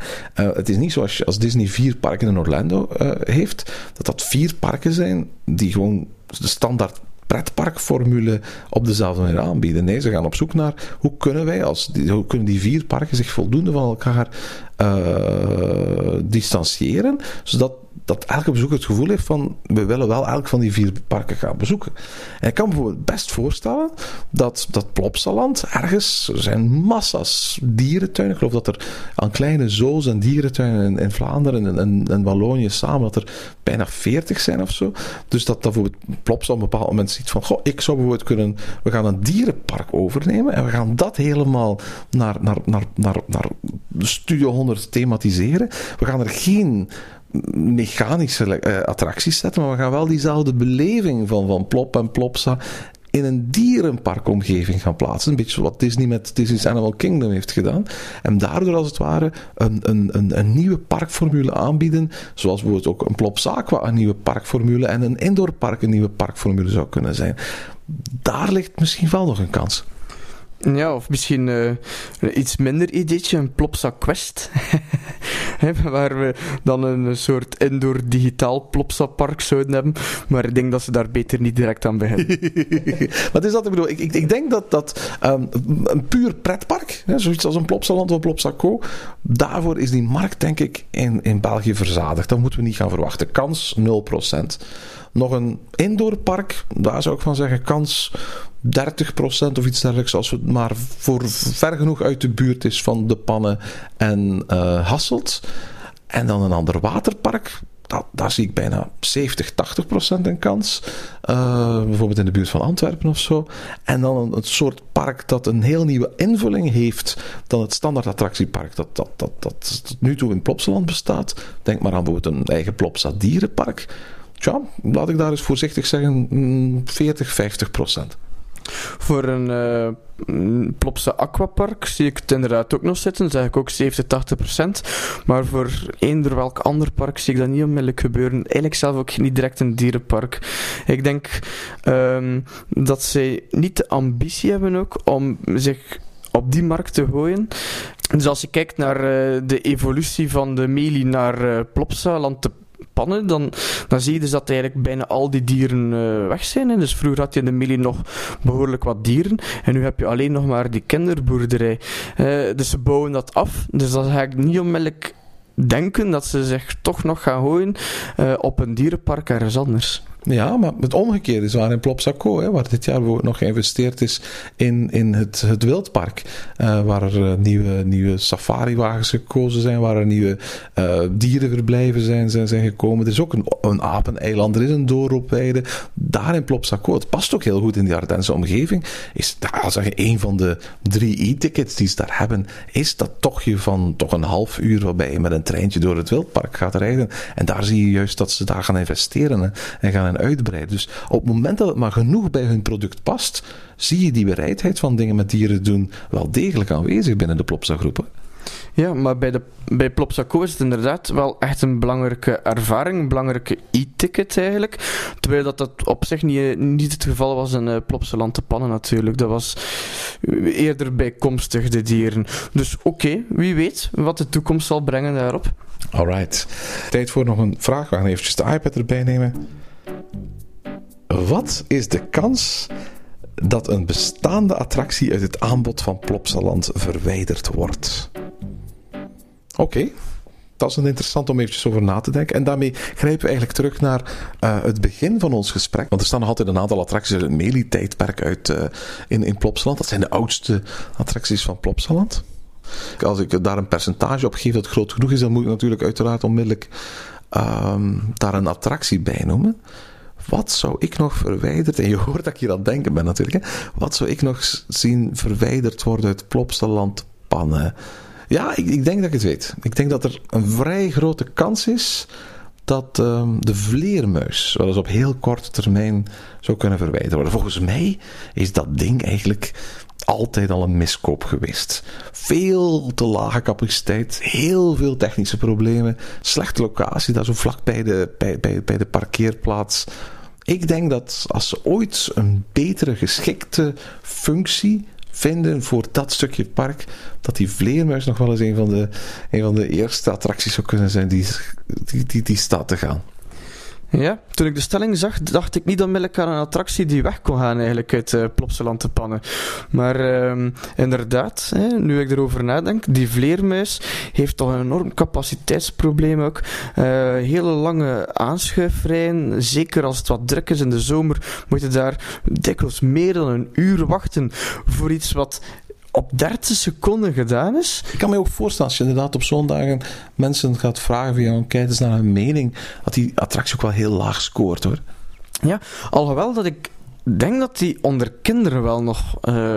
Uh, het is niet zoals als Disney vier parken in Orlando uh, heeft, dat dat vier parken zijn die gewoon de standaard pretparkformule op dezelfde manier aanbieden. Nee, ze gaan op zoek naar hoe kunnen wij als hoe kunnen die vier parken zich voldoende van elkaar uh, distancieren, zodat dat elke bezoeker het gevoel heeft van we willen wel elk van die vier parken gaan bezoeken. En ik kan me bijvoorbeeld best voorstellen dat, dat Plopsaland ergens, er zijn massa's dierentuinen. Ik geloof dat er aan kleine zoos en dierentuinen in, Vlaanderen en, en, en, Wallonië samen, dat er bijna veertig zijn of zo. Dus dat, dat bijvoorbeeld Plopsa op een bepaald moment ziet van, goh, ik zou bijvoorbeeld kunnen, we gaan een dierenpark overnemen en we gaan dat helemaal naar, naar, naar, naar, naar Studio 100 thematiseren. We gaan er geen mechanische uh, attracties zetten, maar we gaan wel diezelfde beleving van, van Plop en Plopsa in een dierenparkomgeving gaan plaatsen. Een beetje wat Disney met Disney's Animal Kingdom heeft gedaan. En daardoor als het ware een, een, een, een nieuwe parkformule aanbieden. Zoals bijvoorbeeld ook een Plops Aqua een nieuwe parkformule en een indoorpark een nieuwe parkformule zou kunnen zijn. Daar ligt misschien wel nog een kans. Ja, of misschien een iets minder ideetje, een Plopsa Quest. [LAUGHS] waar we dan een soort indoor digitaal Plopsa park zouden hebben. Maar ik denk dat ze daar beter niet direct aan beginnen. [LAUGHS] Wat is dat? Ik bedoel, ik, ik, denk dat, dat um, een puur pretpark, hè, zoiets als een Plopsaland of een Plopsaco, daarvoor is die markt denk ik in, in België verzadigd. Dat moeten we niet gaan verwachten. Kans 0%. Nog een indoorpark, daar zou ik van zeggen, kans 30% of iets dergelijks, als het maar voor ver genoeg uit de buurt is van de pannen en uh, Hasselt. En dan een ander waterpark, dat, daar zie ik bijna 70, 80 procent een kans. Uh, bijvoorbeeld in de buurt van Antwerpen of zo. En dan een, soort park dat een heel nieuwe invulling heeft dan het standaard attractiepark dat, dat, dat, dat nu toe in Plopsaland bestaat. Denk maar aan bijvoorbeeld een eigen Plopsa dierenpark. Tja, laat ik daar eens voorzichtig zeggen 40, 50 procent. Voor een uh, Plopsa Aquapark zie ik het inderdaad ook nog zitten, zeg ik ook 70, 80 procent. Maar voor eender welk ander park zie ik dat niet onmiddellijk gebeuren. Eigenlijk zelf ook niet direct een dierenpark. Ik denk um, dat zij niet de ambitie hebben ook om zich op die markt te gooien. Dus als je kijkt naar uh, de evolutie van de Meli naar uh, Plopsa, land te pannen, dan, dan zie je dus dat eigenlijk bijna al die dieren uh, weg zijn. Hè. Dus vroeger had je in de Mili nog behoorlijk wat dieren. En nu heb je alleen nog maar die kinderboerderij. Uh, dus ze bouwen dat af. Dus dan ga ik niet onmiddellijk denken dat ze zich toch nog gaan gooien uh, op een dierenpark ergens anders. Ja, maar het omgekeerde is waar in Plopsaco, hè, waar dit jaar nog geïnvesteerd is in, in het, het wildpark. Uh, waar er uh, nieuwe, nieuwe safariwagens gekozen zijn, waar er nieuwe uh, dierenverblijven zijn, zijn, zijn gekomen. Er is ook een, een apeneiland, er is een doorloopweide. Daar in Plopsaco, het past ook heel goed in die Ardense omgeving, is daar, zeg een van de drie e-tickets die ze daar hebben, is dat tochtje van toch een half uur waarbij je met een treintje door het wildpark gaat rijden. En daar zie je juist dat ze daar gaan investeren en gaan uitbreiden. Dus op het moment dat het maar genoeg bij hun product past, zie je die bereidheid van dingen met dieren doen wel degelijk aanwezig binnen de Plopsa groepen. Ja, maar bij, de, bij Plopsaco is het inderdaad wel echt een belangrijke ervaring, een belangrijke e-ticket eigenlijk. Terwijl dat, dat op zich niet, niet het geval was in uh, Plopsa Pannen natuurlijk. Dat was eerder bijkomstig, de dieren. Dus oké, wie weet wat de toekomst zal brengen daarop. Alright. Tijd voor nog een vraag. We gaan eventjes de iPad erbij nemen. Wat is de kans dat een bestaande attractie uit het aanbod van Plopsaland verwijderd wordt? Oké. Dat is een interessant om eventjes over na te denken. En daarmee grijpen we eigenlijk terug naar uh, het begin van ons gesprek. Want er staan nog altijd een aantal attracties uit het Meli-tijdperk uit, uh, in, in Plopsaland. Dat zijn de oudste attracties van Plopsaland. Als ik daar een percentage op geef dat groot genoeg is, dan moet ik natuurlijk uiteraard onmiddellijk um, daar een attractie bij noemen. Wat zou ik nog verwijderd, en je hoort dat ik hier aan denken ben natuurlijk, hè, wat zou ik nog zien verwijderd worden uit Plopsaland pannen? Ja, ik, ik, denk dat ik het weet. Ik denk dat er een vrij grote kans is dat um, de vleermuis wel eens op heel korte termijn zou kunnen verwijderd worden. Volgens mij is dat ding eigenlijk altijd al een miskoop geweest. Veel te lage capaciteit, heel veel technische problemen, slechte locatie, daar zo vlak bij de, bij, bij, de parkeerplaats. Ik denk dat als ze ooit een betere geschikte functie vinden voor dat stukje park, dat die vleermuis nog wel eens een van de, een van de eerste attracties zou kunnen zijn die, die, die, die staat te gaan. Ja, toen ik de stelling zag, dacht ik niet onmiddellijk aan een attractie die weg kon gaan eigenlijk uit uh, Plopsaland te pannen. Maar uh, inderdaad, hè, nu ik erover nadenk, die vleermuis heeft toch een enorm capaciteitsprobleem ook. Uh, hele lange aanschuifrijen, zeker als het wat druk is in de zomer, moet je daar dikwijls meer dan een uur wachten voor iets wat op 30 seconden gedaan is. Ik kan me ook voorstellen, als je inderdaad op zo'n dagen mensen gaat vragen via eens naar hun mening, dat die attractie ook wel heel laag scoort hoor. Ja, alhoewel dat ik denk dat die onder kinderen wel nog uh,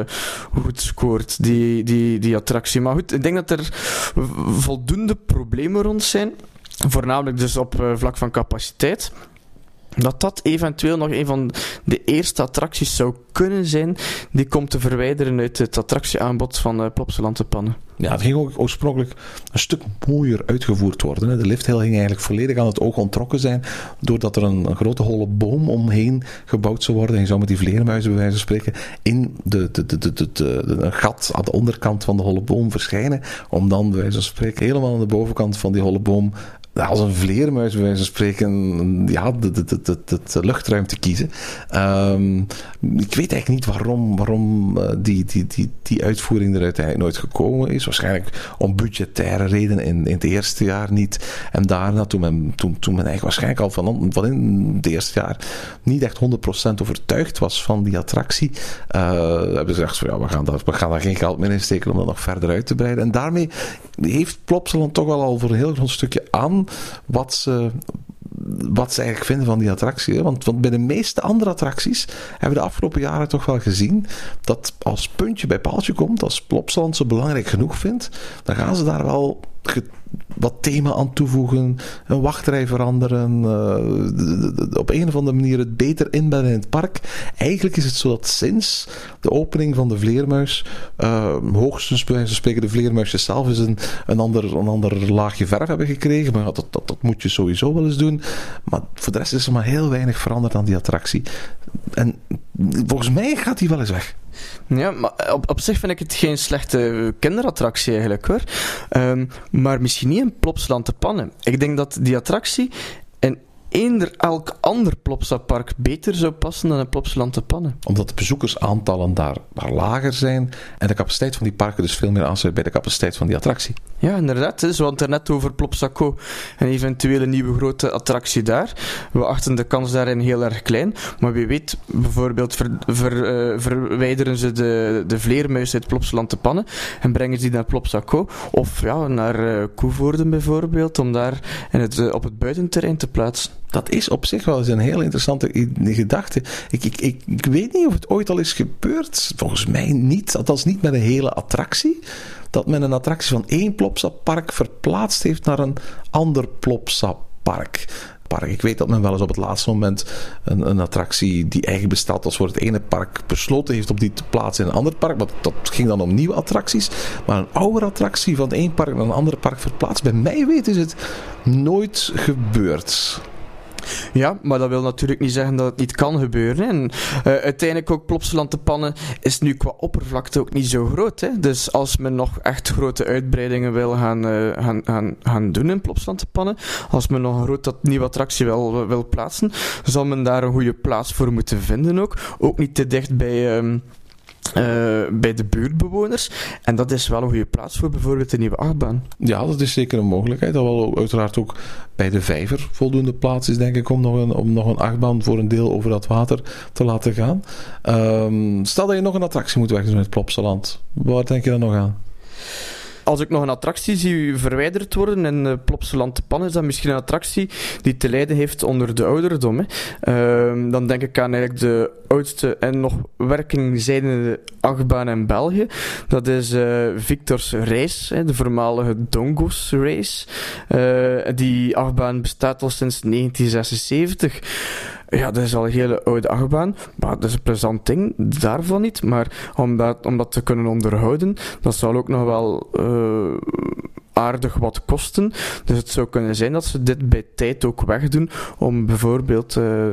goed scoort, die, die, die attractie. Maar goed, ik denk dat er voldoende problemen rond zijn. Voornamelijk dus op uh, vlak van capaciteit dat dat eventueel nog een van de eerste attracties zou kunnen zijn die komt te verwijderen uit het attractieaanbod van uh, Plopsaland Pannen. Ja, het ging ook oorspronkelijk een stuk mooier uitgevoerd worden. Hè. De liftheel ging eigenlijk volledig aan het oog ontrokken zijn, doordat er een, grote holle boom omheen gebouwd zou worden. En je zou met die vleermuizen, bij wijze van spreken, in de, de, de, een gat aan de onderkant van de holle boom verschijnen, om dan, bij wijze van spreken, helemaal aan de bovenkant van die holle boom als een vleermuis bij wijze van spreken ja, de luchtruim te kiezen. Um, ik weet eigenlijk niet waarom, waarom uh, die, die, die, die uitvoering er uiteindelijk nooit gekomen is. Waarschijnlijk om budgettaire redenen in, in het eerste jaar niet. En daarna, toen men, toen, toen men eigenlijk waarschijnlijk al van, van in het eerste jaar niet echt 100% overtuigd was van die attractie, uh, hebben ze gezegd van ja, we gaan, daar, we gaan daar geen geld meer in steken om dat nog verder uit te breiden. En daarmee heeft Plopsaland toch wel al voor een heel groot stukje aan wat ze, wat ze eigenlijk vinden van die attractie. Want, want bij de meeste andere attracties hebben we de afgelopen jaren toch wel gezien dat als puntje bij paaltje komt, als Plopsaland ze belangrijk genoeg vindt, dan gaan ze daar wel wat thema aan toevoegen, een wachtrij veranderen, uh, op een of andere manier het beter inbedden in het park. Eigenlijk is het zo dat sinds de opening van de vleermuis, uh, hoogstens spreken de vleermuisjes zelf is een, een, ander, een ander laagje verf hebben gekregen, maar dat, dat, dat moet je sowieso wel eens doen. Maar voor de rest is er maar heel weinig veranderd aan die attractie. En volgens mij gaat die wel eens weg. Ja, maar op, op zich vind ik het geen slechte kinderattractie eigenlijk hoor. Um, maar misschien niet een Plopsland te pannen. Ik denk dat die attractie eender elk ander Plopsapark beter zou passen dan een Plopsland te pannen. Omdat de bezoekersaantallen daar, daar lager zijn en de capaciteit van die parken dus veel meer aansluit bij de capaciteit van die attractie. Ja, inderdaad. Dus we hadden het net over Plopsaco, een eventuele nieuwe grote attractie daar. We achten de kans daarin heel erg klein. Maar wie weet, bijvoorbeeld ver, ver, uh, verwijderen ze de, de vleermuis uit Plopsland te pannen en brengen ze die naar Plopsaco. Of ja, naar uh, Koevoorden bijvoorbeeld, om daar in het, uh, op het buitenterrein te plaatsen. Dat is op zich wel eens een heel interessante gedachte. Ik, ik, ik, ik weet niet of het ooit al is gebeurd. Volgens mij niet. Althans niet met een hele attractie dat men een attractie van één Plopsa-park verplaatst heeft naar een ander Plopsa-park. Park. Ik weet dat men wel eens op het laatste moment een, een, attractie die eigenlijk bestaat als voor het ene park besloten heeft om die te plaatsen in een ander park. Maar dat ging dan om nieuwe attracties. Maar een oude attractie van één park naar een ander park verplaatst. Bij mij weet is het nooit gebeurd. Ja, maar dat wil natuurlijk niet zeggen dat het niet kan gebeuren. En uh, uiteindelijk ook Plopsaland te pannen is nu qua oppervlakte ook niet zo groot. Hè? Dus als men nog echt grote uitbreidingen wil gaan, uh, gaan, gaan, gaan doen in Plopsaland te pannen, als men nog een grote nieuwe attractie wil, wil plaatsen, zal men daar een goede plaats voor moeten vinden ook. Ook niet te dicht bij... Um, uh, bij de buurtbewoners. En dat is wel een goede plaats voor bijvoorbeeld een nieuwe achtbaan. Ja, dat is zeker een mogelijkheid. Dat wel uiteraard ook bij de vijver voldoende plaats is, denk ik, om nog een, om nog een achtbaan voor een deel over dat water te laten gaan. Um, stel dat je nog een attractie moet wegdoen het Plopsaland. Waar denk je dan nog aan? Als ik nog een attractie zie verwijderd worden in uh, Plopsaland te Pan, is dat misschien een attractie die te lijden heeft onder de ouderdom. Hè. Uh, dan denk ik aan eigenlijk de oudste en nog werking zijnde achtbaan in België. Dat is uh, Victor's Race, hè, de voormalige Dongos Race. Uh, die achtbaan bestaat al sinds 1976. Ja, dat is al een hele oude achtbaan. Maar dat is een plezant ding, daarvan niet. Maar om dat, om dat te kunnen onderhouden, dat zal ook nog wel uh, aardig wat kosten. Dus het zou kunnen zijn dat ze dit bij tijd ook wegdoen om bijvoorbeeld uh,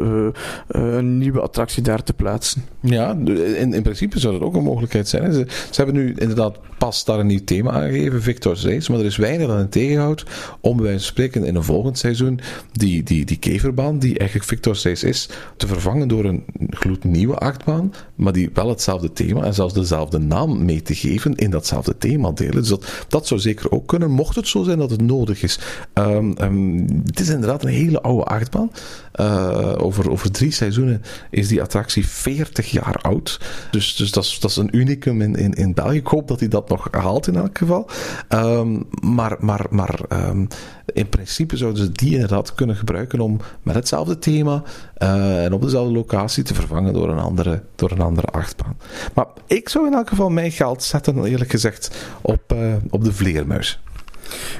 uh, een nieuwe attractie daar te plaatsen. Ja, in, in principe zou dat ook een mogelijkheid zijn. Ze, hebben nu inderdaad pas daar een nieuw thema aangegeven, Victor's Race, maar er is weinig dat hen tegenhoudt om bij wijze spreken in een volgend seizoen die, die, die keverbaan, die eigenlijk Victor's Race is, te vervangen door een gloednieuwe achtbaan, maar die wel hetzelfde thema en zelfs dezelfde naam mee te geven in datzelfde thema delen. Dus dat, dat zou zeker ook kunnen, mocht het zo zijn dat het nodig is. Um, het is inderdaad een hele oude achtbaan. Uh, over, over drie seizoenen is die attractie 40 jaar oud. Dus, dus dat, is, dat is een unicum in, in, in België. Ik hoop dat hij dat nog haalt in elk geval. Um, maar maar, maar in principe zouden ze die inderdaad kunnen gebruiken om met hetzelfde thema uh, en op dezelfde locatie te vervangen door een, andere, door een andere achtbaan. Maar ik zou in elk geval mijn geld zetten, eerlijk gezegd, op, uh, op de vleermuis.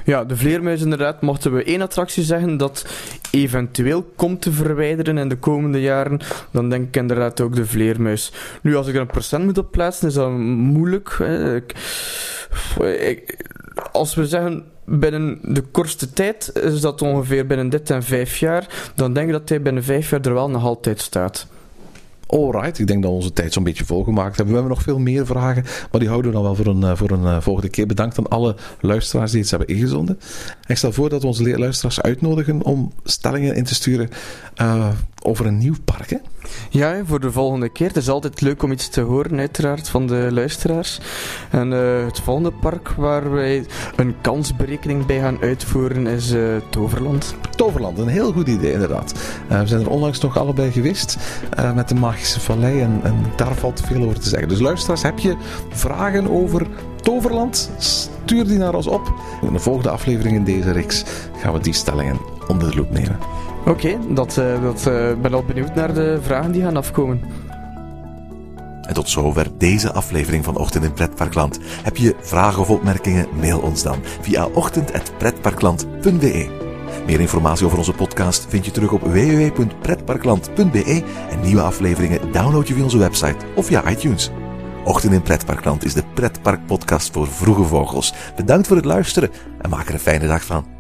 Ja, de vleermuis inderdaad. Mochten we één attractie zeggen dat eventueel komt te verwijderen in de komende jaren, dan denk ik inderdaad ook de vleermuis. Nu, als ik er een procent moet op plaatsen, is dat moeilijk. Hè. Als we zeggen binnen de kortste tijd, is dat ongeveer binnen dit en vijf jaar, dan denk ik dat hij binnen vijf jaar er wel nog altijd staat. Alright, ik denk dat we onze tijd zo'n beetje volgemaakt hebben. We hebben nog veel meer vragen, maar die houden we dan wel voor een, eh, voor een uh, volgende keer. Bedankt aan alle luisteraars die iets hebben ingezonden. Ik stel voor dat we onze luisteraars uitnodigen om stellingen in te sturen uh, over een nieuw park. Hè? Ja, voor de volgende keer. Het is altijd leuk om iets te horen, uiteraard, van de luisteraars. En uh, het volgende park waar wij een kansberekening bij gaan uitvoeren is uh, Toverland. Toverland, een heel goed idee, inderdaad. Uh, we zijn er onlangs nog allebei geweest met de Magische Vallei en, en, daar valt veel over te zeggen. Dus luisteraars, heb je vragen over Toverland? Stuur die naar ons op. In de volgende aflevering in deze reeks gaan we die stellingen onder de loep nemen. Oké, okay, dat, dat uh, ben al benieuwd naar de vragen die gaan afkomen. En tot zover deze aflevering van Ochtend in Pretparkland. Heb je vragen of opmerkingen? Mail ons dan via ochtend.pretparkland.be. Meer informatie over onze podcast vind je terug op www.pretparkland.be en nieuwe afleveringen download je via onze website of via iTunes. Ochtend in Pretparkland is de pretparkpodcast voor vroege vogels. Bedankt voor het luisteren en maak er een fijne dag van.